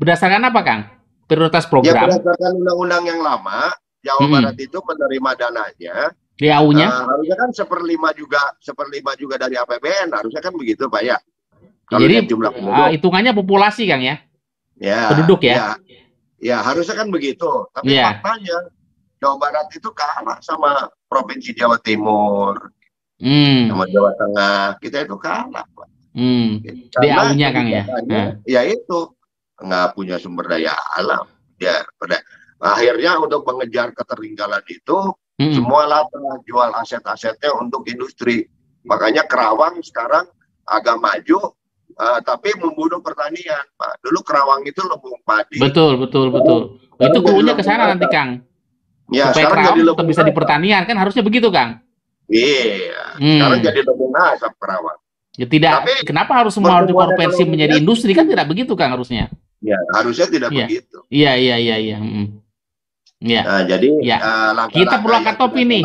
berdasarkan apa Kang? Prioritas program. ya berdasarkan undang-undang yang lama Jawa hmm. Barat itu menerima dananya. DAU-nya uh, harusnya kan seperlima juga seperlima juga dari APBN harusnya kan begitu Pak ya. Kalau jadi jumlah uh, hitungannya populasi Kang ya ya, penduduk ya. ya. Ya harusnya kan begitu. Tapi ya. faktanya Jawa Barat itu kalah sama provinsi Jawa Timur, hmm. sama Jawa Tengah. Kita itu kalah. Hmm. DAU-nya Kang ya. Nah. Ya itu nggak punya sumber daya alam. Ya, pada akhirnya untuk mengejar ketertinggalan itu hmm. semua telah jual aset-asetnya untuk industri. Makanya Kerawang sekarang agak maju, uh, tapi membunuh pertanian, Pak. Dulu Kerawang itu lumbung padi. Betul, betul, betul. Oh, itu krunya ke sana nanti, Kang. Ya, Supaya sekarang jadi tetap bisa di pertanian kan harusnya begitu, Kang. Iya, hmm. sekarang jadi lumbung asap Kerawang. Ya tidak. Tapi, kenapa harus semua harus dikonversi menjadi industri kan tidak begitu kan harusnya? Ya harusnya tidak ya. begitu. Iya iya iya iya. Hmm. Ya. Nah, jadi ya. uh, kita perlu angkat topi nih.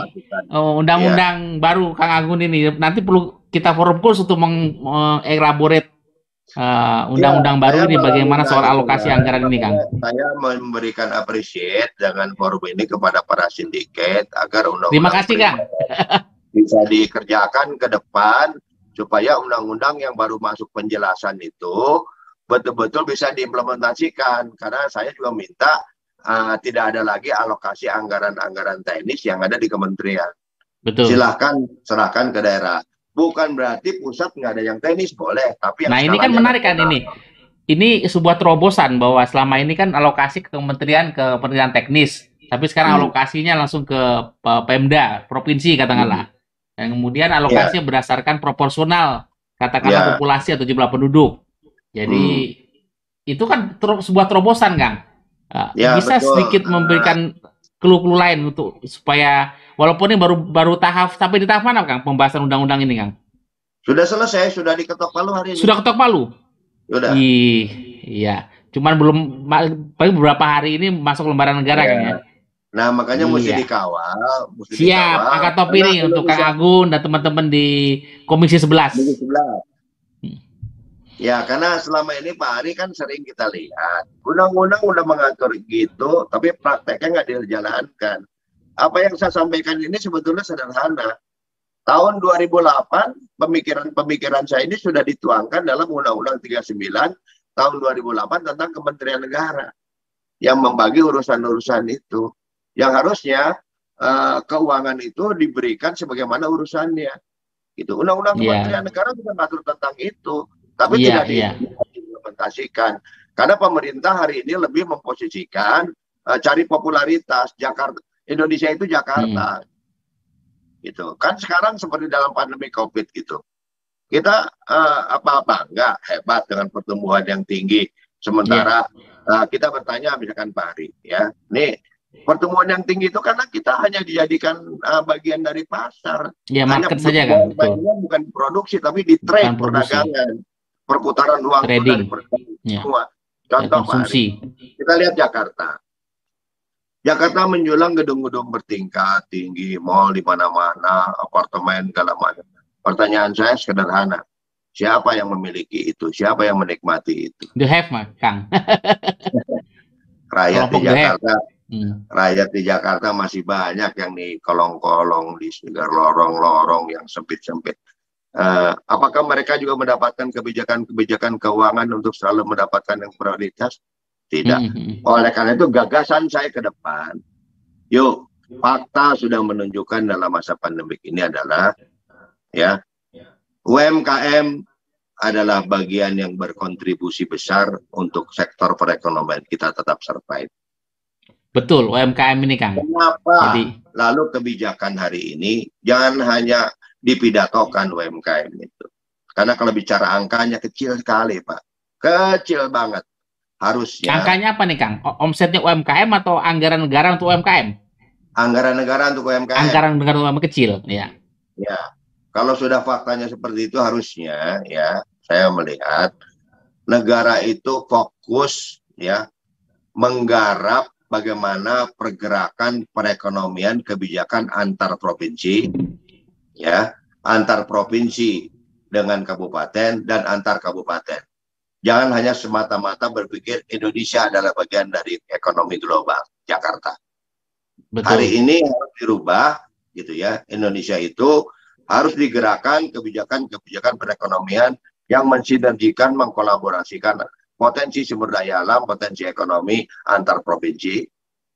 Oh, undang-undang ya. baru Kang Agun ini nanti perlu kita forum khusus untuk mengelaborate uh, undang-undang ya, baru ini bagaimana soal alokasi ya, anggaran ini Kang. Saya memberikan appreciate dengan forum ini kepada para sindiket agar undang-undang Terima kasih Kang. bisa dikerjakan ke depan supaya undang-undang yang baru masuk penjelasan itu betul-betul bisa diimplementasikan karena saya juga minta uh, tidak ada lagi alokasi anggaran-anggaran teknis yang ada di kementerian. Betul. Silahkan serahkan ke daerah. Bukan berarti pusat nggak ada yang teknis boleh, tapi nah ini kan menarik kan ini. Ini sebuah terobosan bahwa selama ini kan alokasi ke kementerian ke kementerian teknis, tapi sekarang hmm. alokasinya langsung ke Pemda provinsi katakanlah. Hmm. Dan kemudian alokasinya yeah. berdasarkan proporsional, katakanlah yeah. populasi atau jumlah penduduk. Jadi hmm. itu kan ter sebuah terobosan, Kang. Uh, ya, bisa betul. sedikit memberikan clue-clue lain untuk supaya walaupun ini baru baru tahap tapi di tahap mana, Kang, pembahasan undang-undang ini, Kang? Sudah selesai, sudah diketok palu hari ini. Sudah ketok palu. Sudah. iya. Cuman belum paling beberapa hari ini masuk lembaran negara, ya. Kang ya. Nah, makanya iya. mesti dikawal. Mesti Siap, dikawal. angkat topi nih untuk Kang Agun dan teman-teman di Komisi 11. Komisi 11. Ya, karena selama ini Pak Ari kan sering kita lihat. Undang-undang udah mengatur gitu, tapi prakteknya nggak dijalankan. Apa yang saya sampaikan ini sebetulnya sederhana. Tahun 2008, pemikiran-pemikiran saya ini sudah dituangkan dalam Undang-Undang 39 tahun 2008 tentang Kementerian Negara yang membagi urusan-urusan itu yang harusnya uh, keuangan itu diberikan sebagaimana urusannya. Gitu. Undang-undang yeah. Kementerian Negara juga mengatur tentang itu, tapi yeah, tidak yeah. diimplementasikan. Karena pemerintah hari ini lebih memposisikan uh, cari popularitas Jakarta Indonesia itu Jakarta. Hmm. Gitu. Kan sekarang seperti dalam pandemi Covid gitu. Kita uh, apa bangga hebat dengan pertumbuhan yang tinggi. Sementara yeah. uh, kita bertanya misalkan Pak Ari ya, nih pertumbuhan yang tinggi itu karena kita hanya dijadikan uh, bagian dari pasar. Ya, market hanya saja kan. Betul. Bukan produksi tapi di trade perdagangan, perputaran uang Trading. dari ya. semua. Contoh ya, Mari, kita lihat Jakarta. Jakarta menjulang gedung-gedung bertingkat tinggi, mall di mana-mana, apartemen segala macam. Pertanyaan saya sederhana. Siapa yang memiliki itu? Siapa yang menikmati itu? The have, mah, Kang. Rakyat di Jakarta Hmm. Rakyat di Jakarta masih banyak yang di kolong-kolong, di segar lorong-lorong yang sempit-sempit. Uh, apakah mereka juga mendapatkan kebijakan-kebijakan keuangan untuk selalu mendapatkan yang prioritas? Tidak. Hmm. hmm, hmm. Oleh karena itu gagasan saya ke depan, yuk fakta sudah menunjukkan dalam masa pandemi ini adalah ya UMKM adalah bagian yang berkontribusi besar untuk sektor perekonomian kita tetap survive. Betul, UMKM ini Kang. Kenapa? Jadi, lalu kebijakan hari ini jangan hanya dipidatokan UMKM itu. Karena kalau bicara angkanya kecil sekali, Pak. Kecil banget. Harusnya. Angkanya apa nih, Kang? Omsetnya UMKM atau anggaran negara untuk UMKM? Anggaran negara untuk UMKM. Anggaran negara untuk UMKM kecil, ya. Ya. Kalau sudah faktanya seperti itu harusnya ya, saya melihat negara itu fokus ya menggarap bagaimana pergerakan perekonomian kebijakan antar provinsi ya antar provinsi dengan kabupaten dan antar kabupaten. Jangan hanya semata-mata berpikir Indonesia adalah bagian dari ekonomi global Jakarta. Betul. hari ini harus dirubah gitu ya. Indonesia itu harus digerakkan kebijakan-kebijakan perekonomian yang mensinergikan mengkolaborasikan potensi sumber daya alam, potensi ekonomi antar provinsi,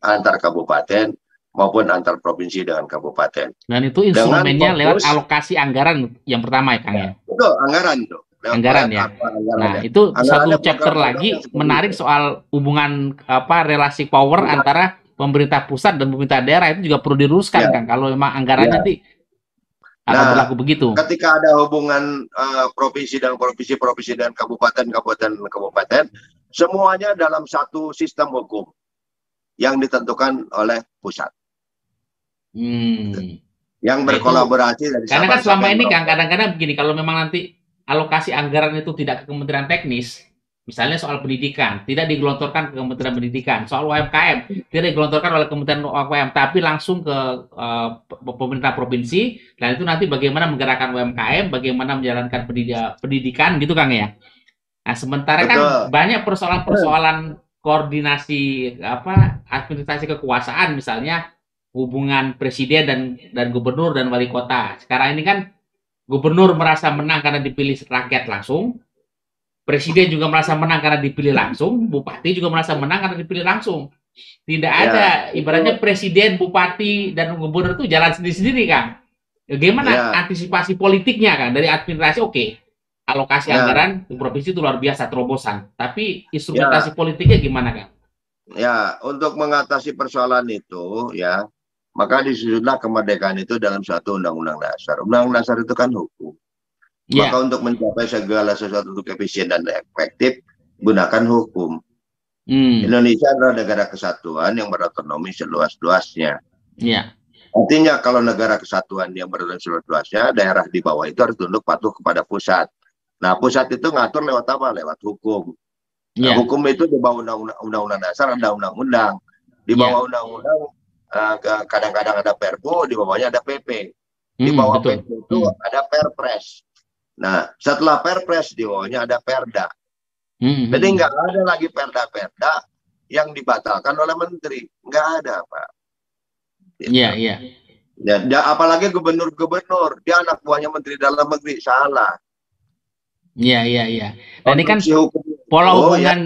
antar kabupaten maupun antar provinsi dengan kabupaten. Dan itu instrumennya lewat alokasi anggaran yang pertama ya Kang ya. Betul, anggaran tuh. anggaran ya. Nah, itu satu chapter lagi menarik soal hubungan apa relasi power ya. antara pemerintah pusat dan pemerintah daerah itu juga perlu diluruskan ya. kan kalau memang anggarannya ya. nanti akan nah, berlaku begitu. Ketika ada hubungan uh, provinsi dan provinsi, provinsi dan kabupaten, kabupaten, kabupaten, semuanya dalam satu sistem hukum yang ditentukan oleh pusat. Hmm. Yang berkolaborasi dari Karena kan selama ini kan kadang-kadang begini, kalau memang nanti alokasi anggaran itu tidak ke Kementerian Teknis, misalnya soal pendidikan, tidak digelontorkan ke Kementerian Pendidikan, soal UMKM tidak digelontorkan oleh Kementerian UMKM, tapi langsung ke uh, pemerintah provinsi, dan itu nanti bagaimana menggerakkan UMKM, bagaimana menjalankan pendidikan, gitu Kang ya. Nah, sementara kan Betul. kan banyak persoalan-persoalan koordinasi apa administrasi kekuasaan misalnya hubungan presiden dan dan gubernur dan wali kota. Sekarang ini kan Gubernur merasa menang karena dipilih rakyat langsung. Presiden juga merasa menang karena dipilih langsung. Bupati juga merasa menang karena dipilih langsung. Tidak ya. ada ibaratnya presiden, bupati, dan gubernur itu jalan sendiri-sendiri, Kang. Bagaimana ya. antisipasi politiknya, Kang? Dari administrasi, oke. Okay. Alokasi ya. anggaran di provinsi itu luar biasa, terobosan. Tapi instrumentasi ya. politiknya gimana, Kang? Ya, untuk mengatasi persoalan itu, ya, maka disusunlah kemerdekaan itu dalam suatu undang-undang dasar. Undang-undang dasar itu kan hukum. Yeah. Maka untuk mencapai segala sesuatu untuk efisien dan efektif, gunakan hukum. Hmm. Indonesia adalah negara kesatuan yang berotonomi seluas-luasnya. Yeah. Artinya kalau negara kesatuan yang berotonomi seluas-luasnya, daerah di bawah itu harus tunduk patuh kepada pusat. Nah, pusat itu ngatur lewat apa? Lewat hukum. Nah, yeah. hukum itu di bawah undang-undang dasar ada undang-undang. Di bawah undang-undang Eh, kadang-kadang ada Perpu, di bawahnya ada PP. Di hmm, bawah hmm, PP itu hmm. ada Perpres. Nah, setelah Perpres di bawahnya ada Perda. Hmm, hmm. Jadi nggak ada lagi Perda-Perda yang dibatalkan oleh menteri. Nggak ada, Pak. Iya, iya. Ya, apalagi gubernur-gubernur, dia anak buahnya menteri dalam negeri, salah. Iya, iya, iya. Ini kan pola oh, ya.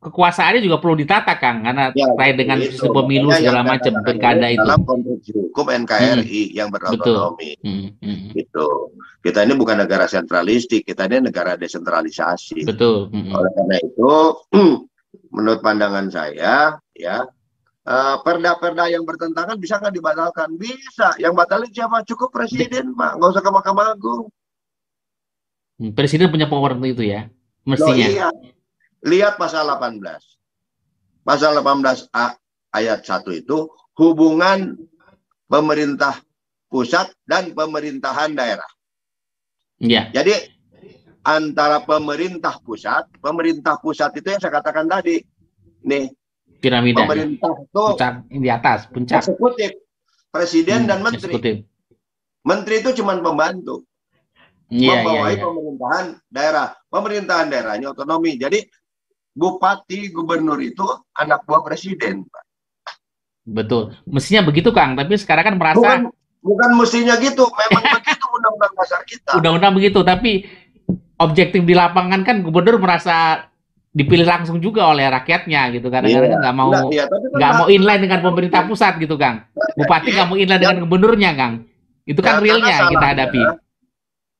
Ya kekuasaannya juga perlu ditata Kang karena ya, terkait dengan sistem pemilu segala macam pilkada itu. dalam konstruksi hukum NKRI hmm. yang berotonomi. Hmm. Hmm. gitu. Kita ini bukan negara sentralistik kita ini negara desentralisasi. Betul. Hmm. oleh karena itu menurut pandangan saya ya eh, perda-perda uh, yang bertentangan bisa nggak dibatalkan? Bisa. Yang batalin siapa? Cukup presiden pak nggak usah ke mahkamah agung. Hmm, presiden punya power itu ya mestinya. Loh, iya Lihat pasal 18. Pasal 18A ayat 1 itu hubungan pemerintah pusat dan pemerintahan daerah. Ya. Jadi antara pemerintah pusat, pemerintah pusat itu yang saya katakan tadi, nih piramida. Pemerintah itu puncak di atas, puncak. Eksekutif, presiden hmm, dan menteri. Eksekutif. Menteri itu cuma pembantu. Ya, membawahi ya, ya. pemerintahan daerah. Pemerintahan daerahnya otonomi. Jadi bupati, gubernur itu anak buah presiden, Pak. Betul. Mestinya begitu, Kang. Tapi sekarang kan merasa bukan, bukan mestinya gitu. Memang begitu undang-undang dasar kita. Undang-undang begitu, tapi objektif di lapangan kan gubernur merasa dipilih langsung juga oleh rakyatnya gitu kan kadang-kadang iya. nggak mau kan nggak mau inline dengan pemerintah pusat gitu Kang bupati nggak mau inline dengan gubernurnya Kang itu kan ya, realnya kita hadapi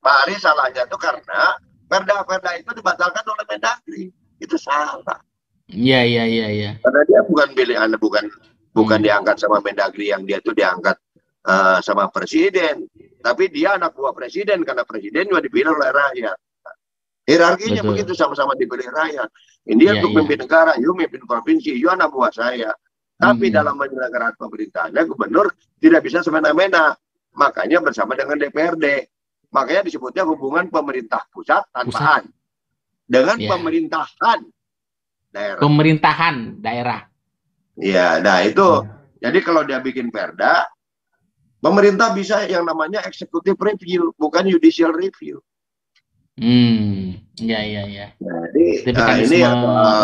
Pak Ari salahnya itu karena perda-perda itu dibatalkan oleh Mendagri itu salah. Iya iya iya iya. Karena dia bukan pilihan bukan bukan hmm. diangkat sama Mendagri yang dia itu diangkat uh, sama presiden, tapi dia anak buah presiden karena presiden juga dipilih oleh rakyat. Hierarkinya Betul. begitu sama-sama dipilih rakyat. Ini ya, untuk ya. negara, you memimpin provinsi, you anak buah saya. Tapi hmm. dalam penyelenggaraan pemerintahannya gubernur tidak bisa semena-mena. Makanya bersama dengan DPRD. Makanya disebutnya hubungan pemerintah pusat tanpa pusat dengan ya. pemerintahan daerah. Pemerintahan daerah. Iya, nah itu. Ya. Jadi kalau dia bikin perda, pemerintah bisa yang namanya executive review, bukan judicial review. Hmm, ya ya ya. Jadi nah, ini ya,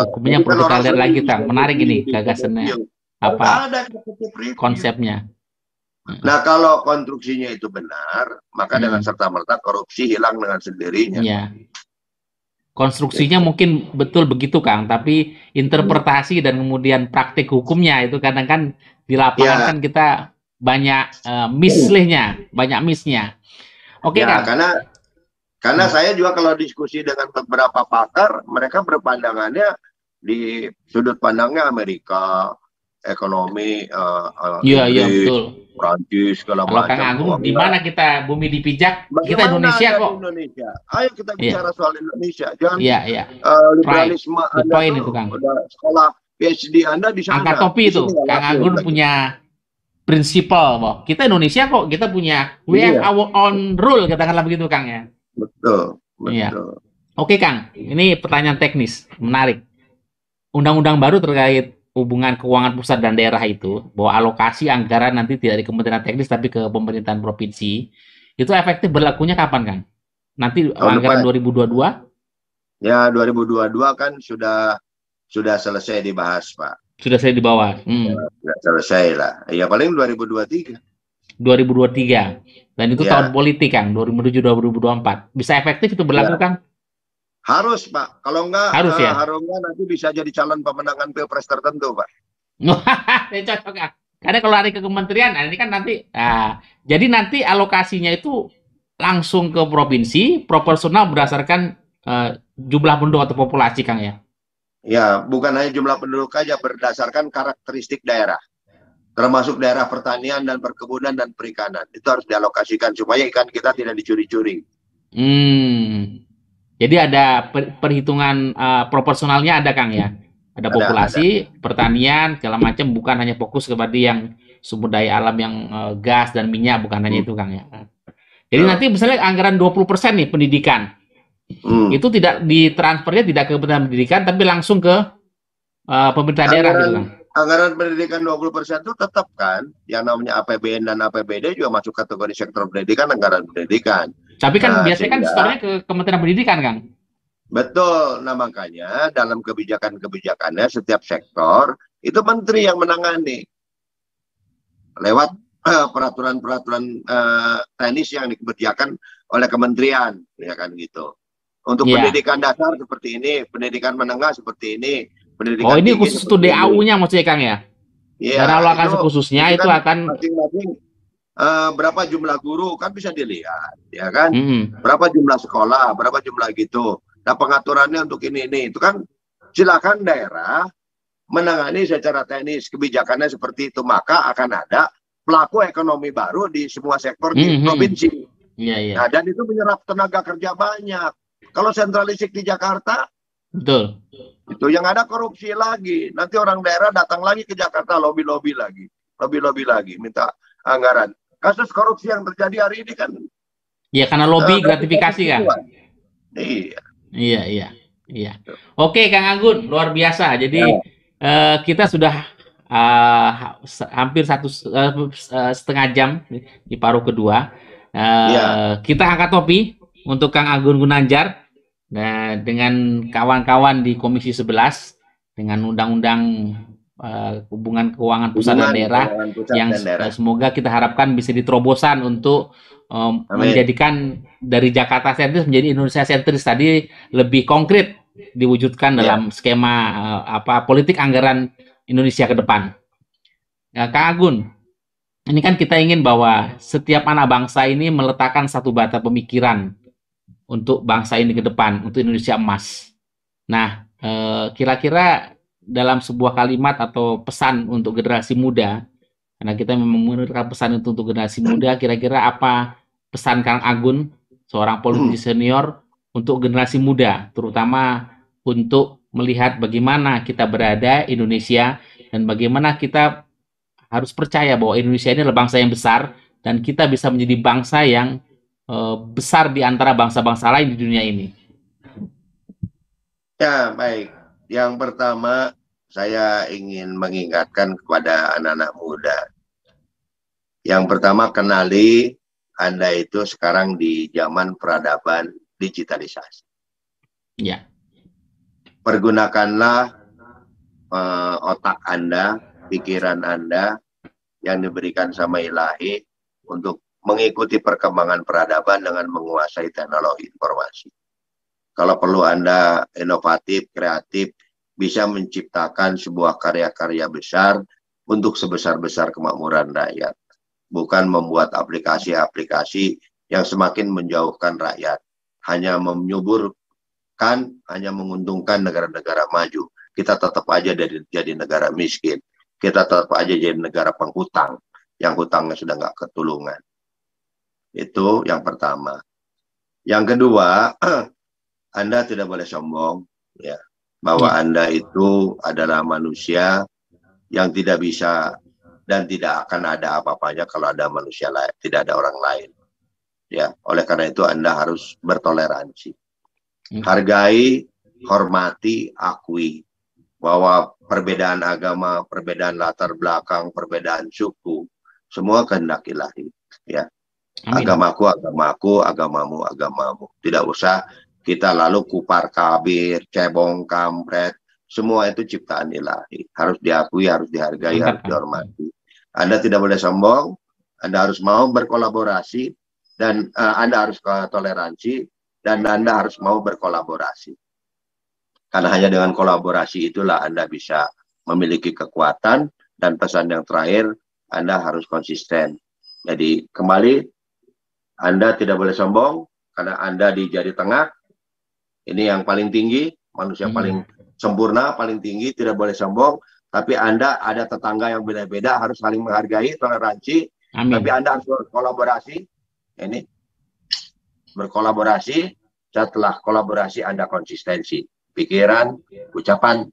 hukumnya perlu kita lihat lagi, Tang. Menarik ini gagasannya. Apa ada konsepnya? Nah kalau konstruksinya itu benar, maka hmm. dengan serta merta korupsi hilang dengan sendirinya. Ya konstruksinya mungkin betul begitu Kang, tapi interpretasi dan kemudian praktik hukumnya itu kadang kan di lapangan ya. kan kita banyak uh, mislihnya, banyak missnya. Oke okay, ya, Kang. Karena Karena hmm. saya juga kalau diskusi dengan beberapa pakar, mereka berpandangannya di sudut pandangnya Amerika, ekonomi, uh, uh, iya, iya, betul. Prancis segala Kalau macam. Kang Agung, di mana kita bumi dipijak? Bagaimana kita Indonesia kok. Indonesia. Ayo kita iya. bicara yeah. soal Indonesia. Jangan yeah, yeah. Uh, liberalisme right. Anda point itu, Kang. sekolah PhD Anda di sana. Angka topi itu. Kang Agung punya prinsipal, bahwa kita Indonesia kok kita punya we yeah. have our own rule katakanlah begitu Kang ya. Betul, betul. Iya. Oke Kang, ini pertanyaan teknis menarik. Undang-undang baru terkait hubungan keuangan pusat dan daerah itu bahwa alokasi anggaran nanti tidak di Kementerian Teknis tapi ke pemerintahan provinsi itu efektif berlakunya kapan kan? Nanti Tahun anggaran depan. 2022? Ya 2022 kan sudah sudah selesai dibahas Pak. Sudah saya di bawah. Hmm. Ya, sudah selesai lah. Ya paling 2023. 2023 dan itu ya. tahun politik kan 2007 2024 bisa efektif itu berlaku ya. kan harus Pak. Kalau enggak, harus uh, ya. Harusnya nanti bisa jadi calon pemenangan pilpres tertentu Pak. cocok ya. Karena kalau hari ke kementerian, nah ini kan nanti, nah, jadi nanti alokasinya itu langsung ke provinsi, proporsional berdasarkan uh, jumlah penduduk atau populasi, Kang ya? Ya, bukan hanya jumlah penduduk aja, berdasarkan karakteristik daerah. Termasuk daerah pertanian dan perkebunan dan perikanan. Itu harus dialokasikan supaya ikan kita tidak dicuri-curi. Hmm. Jadi ada per, perhitungan uh, proporsionalnya ada Kang ya. Ada populasi, ada, pertanian, segala macam bukan hanya fokus kepada yang sumber daya alam yang uh, gas dan minyak bukan hanya hmm. itu Kang ya. Jadi hmm. nanti misalnya anggaran 20% nih pendidikan. Hmm. Itu tidak ditransfernya tidak ke Kementerian Pendidikan tapi langsung ke uh, pemerintah daerah gitu Kang. Anggaran pendidikan 20% itu tetap kan yang namanya APBN dan APBD juga masuk kategori sektor pendidikan anggaran pendidikan. Tapi kan nah, biasanya kan store ke Kementerian Pendidikan, Kang. Betul. Nah, makanya dalam kebijakan-kebijakannya setiap sektor itu menteri yang menangani lewat uh, peraturan-peraturan uh, teknis yang dikerjakan oleh kementerian, ya kan gitu. Untuk yeah. pendidikan dasar seperti ini, pendidikan menengah seperti ini, pendidikan Oh, ini khusus untuk DAU-nya maksudnya Kang ya? Iya. Yeah, Dan alokasi khususnya itu, itu kan akan masing-masing uh, berapa jumlah guru? Kan bisa dilihat ya kan? Mm. berapa jumlah sekolah berapa jumlah gitu. Nah pengaturannya untuk ini ini. Itu kan silakan daerah menangani secara teknis kebijakannya seperti itu. Maka akan ada pelaku ekonomi baru di semua sektor di mm -hmm. provinsi. Yeah, yeah. nah dan itu menyerap tenaga kerja banyak. Kalau sentralistik di Jakarta betul. itu yang ada korupsi lagi. Nanti orang daerah datang lagi ke Jakarta lobby lobby lagi. Lobby lobby lagi minta anggaran kasus korupsi yang terjadi hari ini kan Iya karena lobby uh, gratifikasi kan. Iya. Iya iya iya. Oke Kang Anggun luar biasa. Jadi ya. uh, kita sudah uh, hampir satu uh, setengah jam di paruh kedua. Uh, ya. Kita angkat topi untuk Kang Anggun Gunanjar nah, dengan kawan-kawan di Komisi 11 dengan undang-undang uh, hubungan keuangan pusat hubungan dan daerah pusat yang dan daerah. semoga kita harapkan bisa diterobosan untuk um, menjadikan dari Jakarta sentris menjadi Indonesia sentris tadi lebih konkret diwujudkan ya. dalam skema uh, apa politik anggaran Indonesia ke depan. Ya, Kak Agun, ini kan kita ingin bahwa setiap anak bangsa ini meletakkan satu bata pemikiran untuk bangsa ini ke depan, untuk Indonesia emas. Nah, eh, kira-kira dalam sebuah kalimat atau pesan untuk generasi muda karena kita memang memberikan pesan itu untuk generasi muda kira-kira apa pesan Kang Agun seorang politisi senior untuk generasi muda terutama untuk melihat bagaimana kita berada Indonesia dan bagaimana kita harus percaya bahwa Indonesia ini adalah bangsa yang besar dan kita bisa menjadi bangsa yang uh, besar di antara bangsa-bangsa lain di dunia ini. Ya, baik. Yang pertama, saya ingin mengingatkan kepada anak-anak muda. Yang pertama, kenali Anda itu sekarang di zaman peradaban digitalisasi. Ya. Pergunakanlah uh, otak Anda, pikiran Anda yang diberikan sama ilahi untuk mengikuti perkembangan peradaban dengan menguasai teknologi informasi. Kalau perlu Anda inovatif, kreatif, bisa menciptakan sebuah karya-karya besar untuk sebesar-besar kemakmuran rakyat. Bukan membuat aplikasi-aplikasi yang semakin menjauhkan rakyat. hanya menyuburkan, hanya menguntungkan negara-negara maju. Kita tetap aja dari, jadi negara miskin. Kita tetap aja jadi negara penghutang yang hutangnya sudah nggak ketulungan. Itu yang pertama. Yang kedua, Anda tidak boleh sombong, ya, bahwa ya. Anda itu adalah manusia yang tidak bisa dan tidak akan ada apa-apanya kalau ada manusia lain, tidak ada orang lain. Ya, oleh karena itu Anda harus bertoleransi. Hmm. Hargai, hormati, akui bahwa perbedaan agama, perbedaan latar belakang, perbedaan suku, semua kehendak ilahi. Ya, Amin. agamaku, agamaku, agamamu, agamamu. Tidak usah kita lalu kupar kabir, cebong, kampret, semua itu ciptaan ilahi. Harus diakui, harus dihargai, harus dihormati. Anda tidak boleh sombong, Anda harus mau berkolaborasi, dan uh, Anda harus toleransi, dan Anda harus mau berkolaborasi. Karena hanya dengan kolaborasi itulah Anda bisa memiliki kekuatan, dan pesan yang terakhir, Anda harus konsisten. Jadi kembali, Anda tidak boleh sombong, karena Anda di jari tengah, ini yang paling tinggi, manusia hmm. paling sempurna, paling tinggi, tidak boleh sombong, tapi Anda ada tetangga yang beda-beda, harus saling menghargai, toleransi. Amin. Tapi Anda harus berkolaborasi. Ini berkolaborasi. Setelah kolaborasi Anda konsistensi, pikiran, ucapan,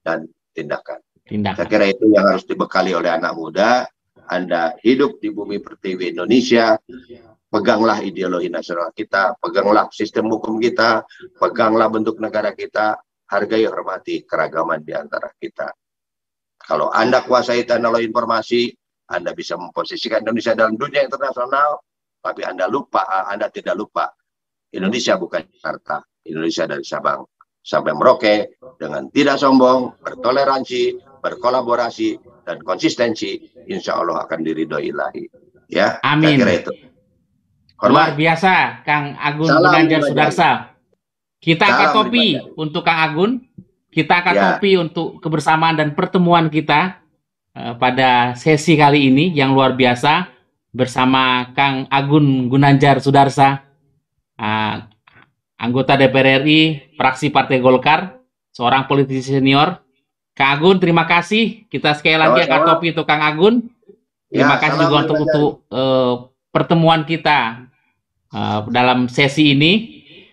dan tindakan. tindakan. Saya kira itu yang harus dibekali oleh anak muda. Anda hidup di bumi pertiwi Indonesia, peganglah ideologi nasional kita, peganglah sistem hukum kita, peganglah bentuk negara kita, hargai hormati keragaman di antara kita. Kalau Anda kuasai teknologi informasi, Anda bisa memposisikan Indonesia dalam dunia internasional, tapi Anda lupa, Anda tidak lupa, Indonesia bukan Jakarta, Indonesia dari Sabang sampai Merauke dengan tidak sombong, bertoleransi, berkolaborasi, dan konsistensi, insya Allah akan diridhoi ilahi. Ya, Amin. Saya kira itu. Hormat. Luar biasa, Kang Agun Gunanjar Sudarsa. Kita angkat topi untuk Kang Agun. Kita akan ya. topi untuk kebersamaan dan pertemuan kita uh, pada sesi kali ini yang luar biasa bersama Kang Agun Gunanjar Sudarsa, uh, anggota DPR RI, fraksi Partai Golkar, seorang politisi senior. Kang Agun, terima kasih. Kita sekali lagi akan topi untuk Kang Agun. Terima ya, kasih juga untuk, untuk uh, pertemuan kita uh, dalam sesi ini.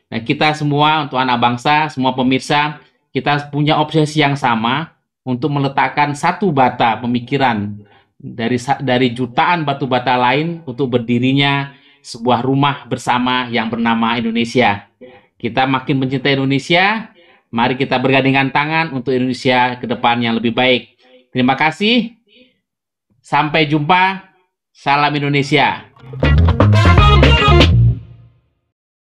Nah, kita semua untuk anak bangsa, semua pemirsa, kita punya obsesi yang sama untuk meletakkan satu bata pemikiran dari dari jutaan batu bata lain untuk berdirinya sebuah rumah bersama yang bernama Indonesia. Kita makin mencintai Indonesia, mari kita bergandengan tangan untuk Indonesia ke depan yang lebih baik. Terima kasih. Sampai jumpa. Salam Indonesia.